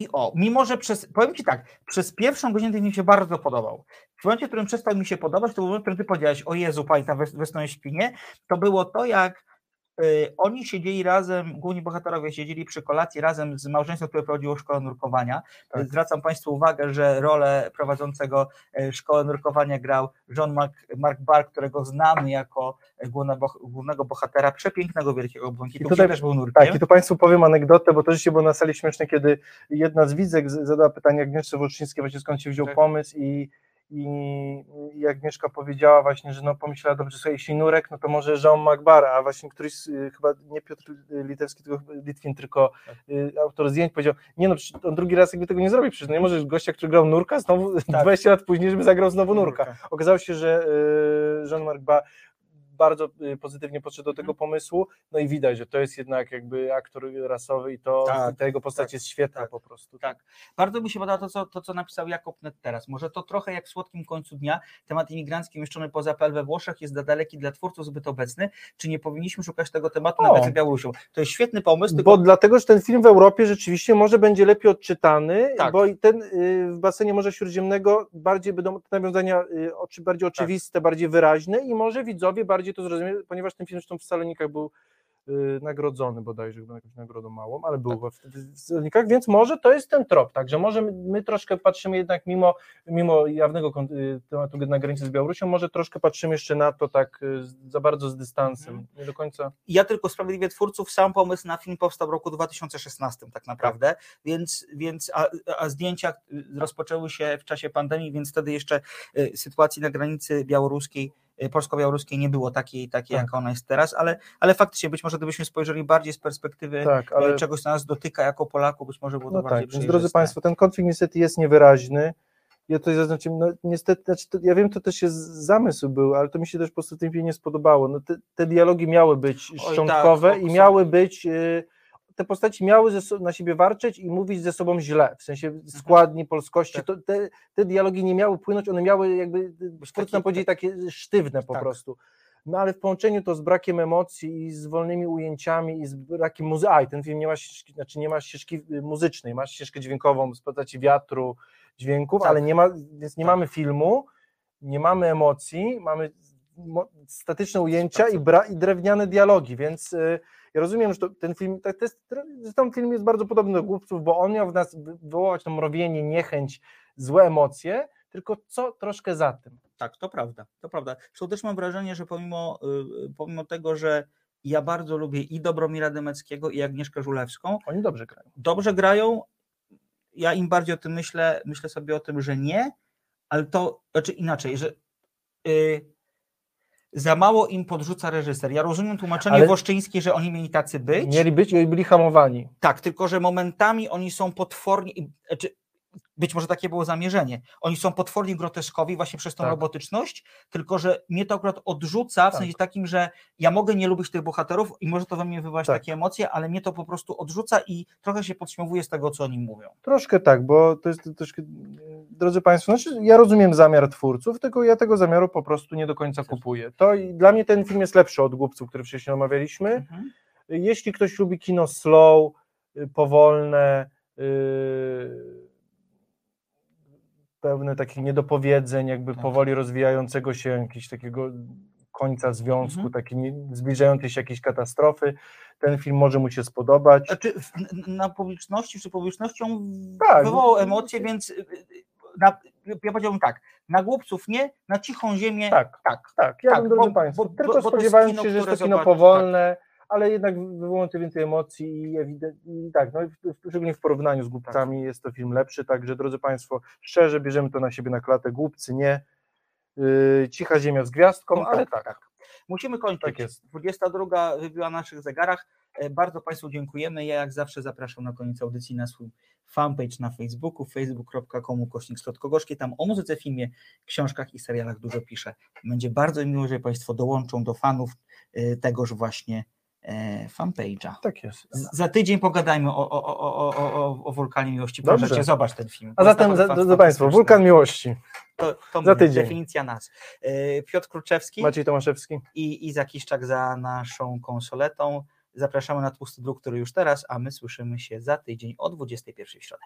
I o, mimo że przez, powiem Ci tak, przez pierwszą godzinę ten mi się bardzo podobał. W momencie, w którym przestał mi się podobać, to był moment, w którym Ty powiedziałeś, o Jezu, pamiętam we, we Snowie Śpinie, to było to, jak oni siedzieli razem, główni bohaterowie siedzieli przy kolacji razem z małżeństwem, które prowadziło szkołę nurkowania. Tak. Zwracam Państwu uwagę, że rolę prowadzącego e, szkołę nurkowania grał John Mark, Mark Barr, którego znamy jako głównego bohatera przepięknego Wielkiego Błękitu, I tutaj- też był nurkiem. Tak, i tu Państwu powiem anegdotę, bo to rzeczywiście było na sali śmieszne, kiedy jedna z widzek zadała pytanie Agnieszce Wołczyńskiej właśnie skąd się wziął Tak. pomysł i, i, i Agnieszka powiedziała właśnie, że no pomyślała, dobrze, słuchaj, jeśli nurek, no to może Jean Macbar, a właśnie któryś, y, chyba nie Piotr Litewski, tylko Litwin, tylko Tak. y, autor zdjęć powiedział, nie no, on drugi raz jakby tego nie zrobi, przecież no nie możesz gościa, który grał nurka, znowu Tak. 20 lat później, żeby zagrał znowu nurka. Okazało się, że y, Jean-Marc Ba bardzo y, pozytywnie podszedł do tego Mhm. pomysłu, no i widać, że to jest jednak jakby aktor rasowy i to Tak, ta jego postać tak, jest świetna tak, po prostu. tak. Bardzo mi się podoba to co, to, co napisał Jakob Net teraz. Może to trochę jak w słodkim końcu dnia, temat imigrancki umieszczony poza apel we Włoszech jest daleki dla twórców zbyt obecny, czy nie powinniśmy szukać tego tematu O. nawet z Białorusią? To jest świetny pomysł, tylko Bo dlatego, że ten film w Europie rzeczywiście może będzie lepiej odczytany, Tak. bo i ten y, w basenie Morza Śródziemnego bardziej będą te nawiązania y, bardziej Tak. oczywiste, bardziej wyraźne i może widzowie bardziej to zrozumieją, ponieważ ten film zresztą w Salonikach był y, nagrodzony bodajże chyba jakąś nagrodą małą, ale był chyba wtedy w Zelnikach, więc może to jest ten trop, także może my, my troszkę patrzymy jednak mimo, mimo jawnego y, tematu na granicy z Białorusią, może troszkę patrzymy jeszcze na to tak y, z- za bardzo z dystansem, nie do końca. Ja tylko sprawiedliwie twórców, sam pomysł na film powstał w roku 2016 tak naprawdę, więc, więc a, a zdjęcia y, rozpoczęły się w czasie pandemii, więc wtedy jeszcze y, sytuacji na granicy białoruskiej, polsko-białoruskiej nie było takiej, takiej Tak. jaka ona jest teraz, ale, ale faktycznie być może gdybyśmy spojrzeli bardziej z perspektywy Tak, ale... ale czegoś, co nas dotyka jako Polaków, być może było to No bardziej tak, więc drodzy przejrzyste. Państwo, ten konflikt niestety jest niewyraźny. Ja tutaj zaznaczyłem, no niestety, znaczy to, ja wiem, to też jest zamysł był, ale to mi się też po prostu w tym filmie nie spodobało. No te, te dialogi miały być Oj, szczątkowe tak, i miały być, y, te postaci miały na siebie warczeć i mówić ze sobą źle, w sensie składni polskości. Tak. To, te, te dialogi nie miały płynąć, one miały jakby, twórcy nam powiedzieli, takie sztywne po Tak. prostu. No ale w połączeniu to z brakiem emocji i z wolnymi ujęciami i z brakiem muzyki, a i ten film nie ma ścieżki, znaczy nie ma ścieżki y, muzycznej, ma ścieżkę dźwiękową z postaci wiatru, dźwięków, Tak. ale nie ma, więc nie Tak. mamy filmu, nie mamy emocji, mamy statyczne ujęcia i, bra, i drewniane dialogi, więc y, ja rozumiem, że to, ten film, tak, to jest, ten film jest bardzo podobny do Głupców, bo on miał w nas wy- wywołać to mrowienie, niechęć, złe emocje, tylko co troszkę za tym. Tak, to prawda, to prawda. Zresztą też mam wrażenie, że pomimo, y, pomimo tego, że ja bardzo lubię i Dobromira Demeckiego, i Agnieszkę Żulewską, Oni dobrze grają. dobrze grają. Ja im bardziej o tym myślę, myślę sobie o tym, że nie, ale to znaczy inaczej, że y, za mało im podrzuca reżyser. Ja rozumiem tłumaczenie Ale- że oni mieli tacy być. Mieli być i byli hamowani. Tak, tylko że momentami oni są potwornie, i- znaczy, być może takie było zamierzenie, oni są potwornie groteskowi właśnie przez tą Tak. robotyczność, tylko że mnie to akurat odrzuca w Tak. sensie takim, że ja mogę nie lubić tych bohaterów i może to we mnie wywołać Tak. takie emocje, ale mnie to po prostu odrzuca i trochę się podśmiewuje z tego, co oni mówią. Troszkę tak, bo to jest troszkę, drodzy Państwo, znaczy ja rozumiem zamiar twórców, tylko ja tego zamiaru po prostu nie do końca kupuję. To i dla mnie ten film jest lepszy od Głupców, który wcześniej omawialiśmy. Mhm. Jeśli ktoś lubi kino slow, y, powolne, y, pełne takich niedopowiedzeń, jakby Tak. powoli rozwijającego się jakiegoś takiego końca związku, Mhm. takiej zbliżającej się jakiejś katastrofy, ten film może mu się spodobać. Znaczy, na publiczności, czy publicznością Tak, wywołał emocje, więc y, y, na, ja powiedziałbym tak, na głupców nie, na cichą ziemię Tak, tak. Tak, ja Tak, bym, bo- bo- bo- tylko spodziewając się, że jest to kino zobaczy- powolne, ale jednak wywołujące więcej emocji i, i tak, no, szczególnie w porównaniu z Głupcami jest to film lepszy, także drodzy Państwo, szczerze bierzemy to na siebie na klatę, Głupcy nie, yy, Cicha Ziemia z gwiazdką, No ale tak, tak, Musimy kończyć. Tak jest. 22 wybiła na naszych zegarach. E, Bardzo Państwu dziękujemy. Ja jak zawsze zapraszam na koniec audycji na swój fanpage na Facebooku, facebook.com kośnik Słodkogorzkie. Tam o muzyce, filmie, książkach i serialach dużo piszę. Będzie bardzo miło, że Państwo dołączą do fanów e, tegoż właśnie fanpage'a. tak jest. Za tydzień pogadajmy o, o, o, o, o, Wulkanie Miłości. Proszę Dobrze. Cię, zobacz ten film. A zatem, za- drodzy Państwo. Wulkan Miłości, To, to za tydzień. definicja nas. E, Piotr Kruczewski Maciej Tomaszewski. i Iza Kiszczak za naszą konsoletą. Zapraszamy na Tłusty Druk, który już teraz, a my słyszymy się za tydzień o 21 w środę.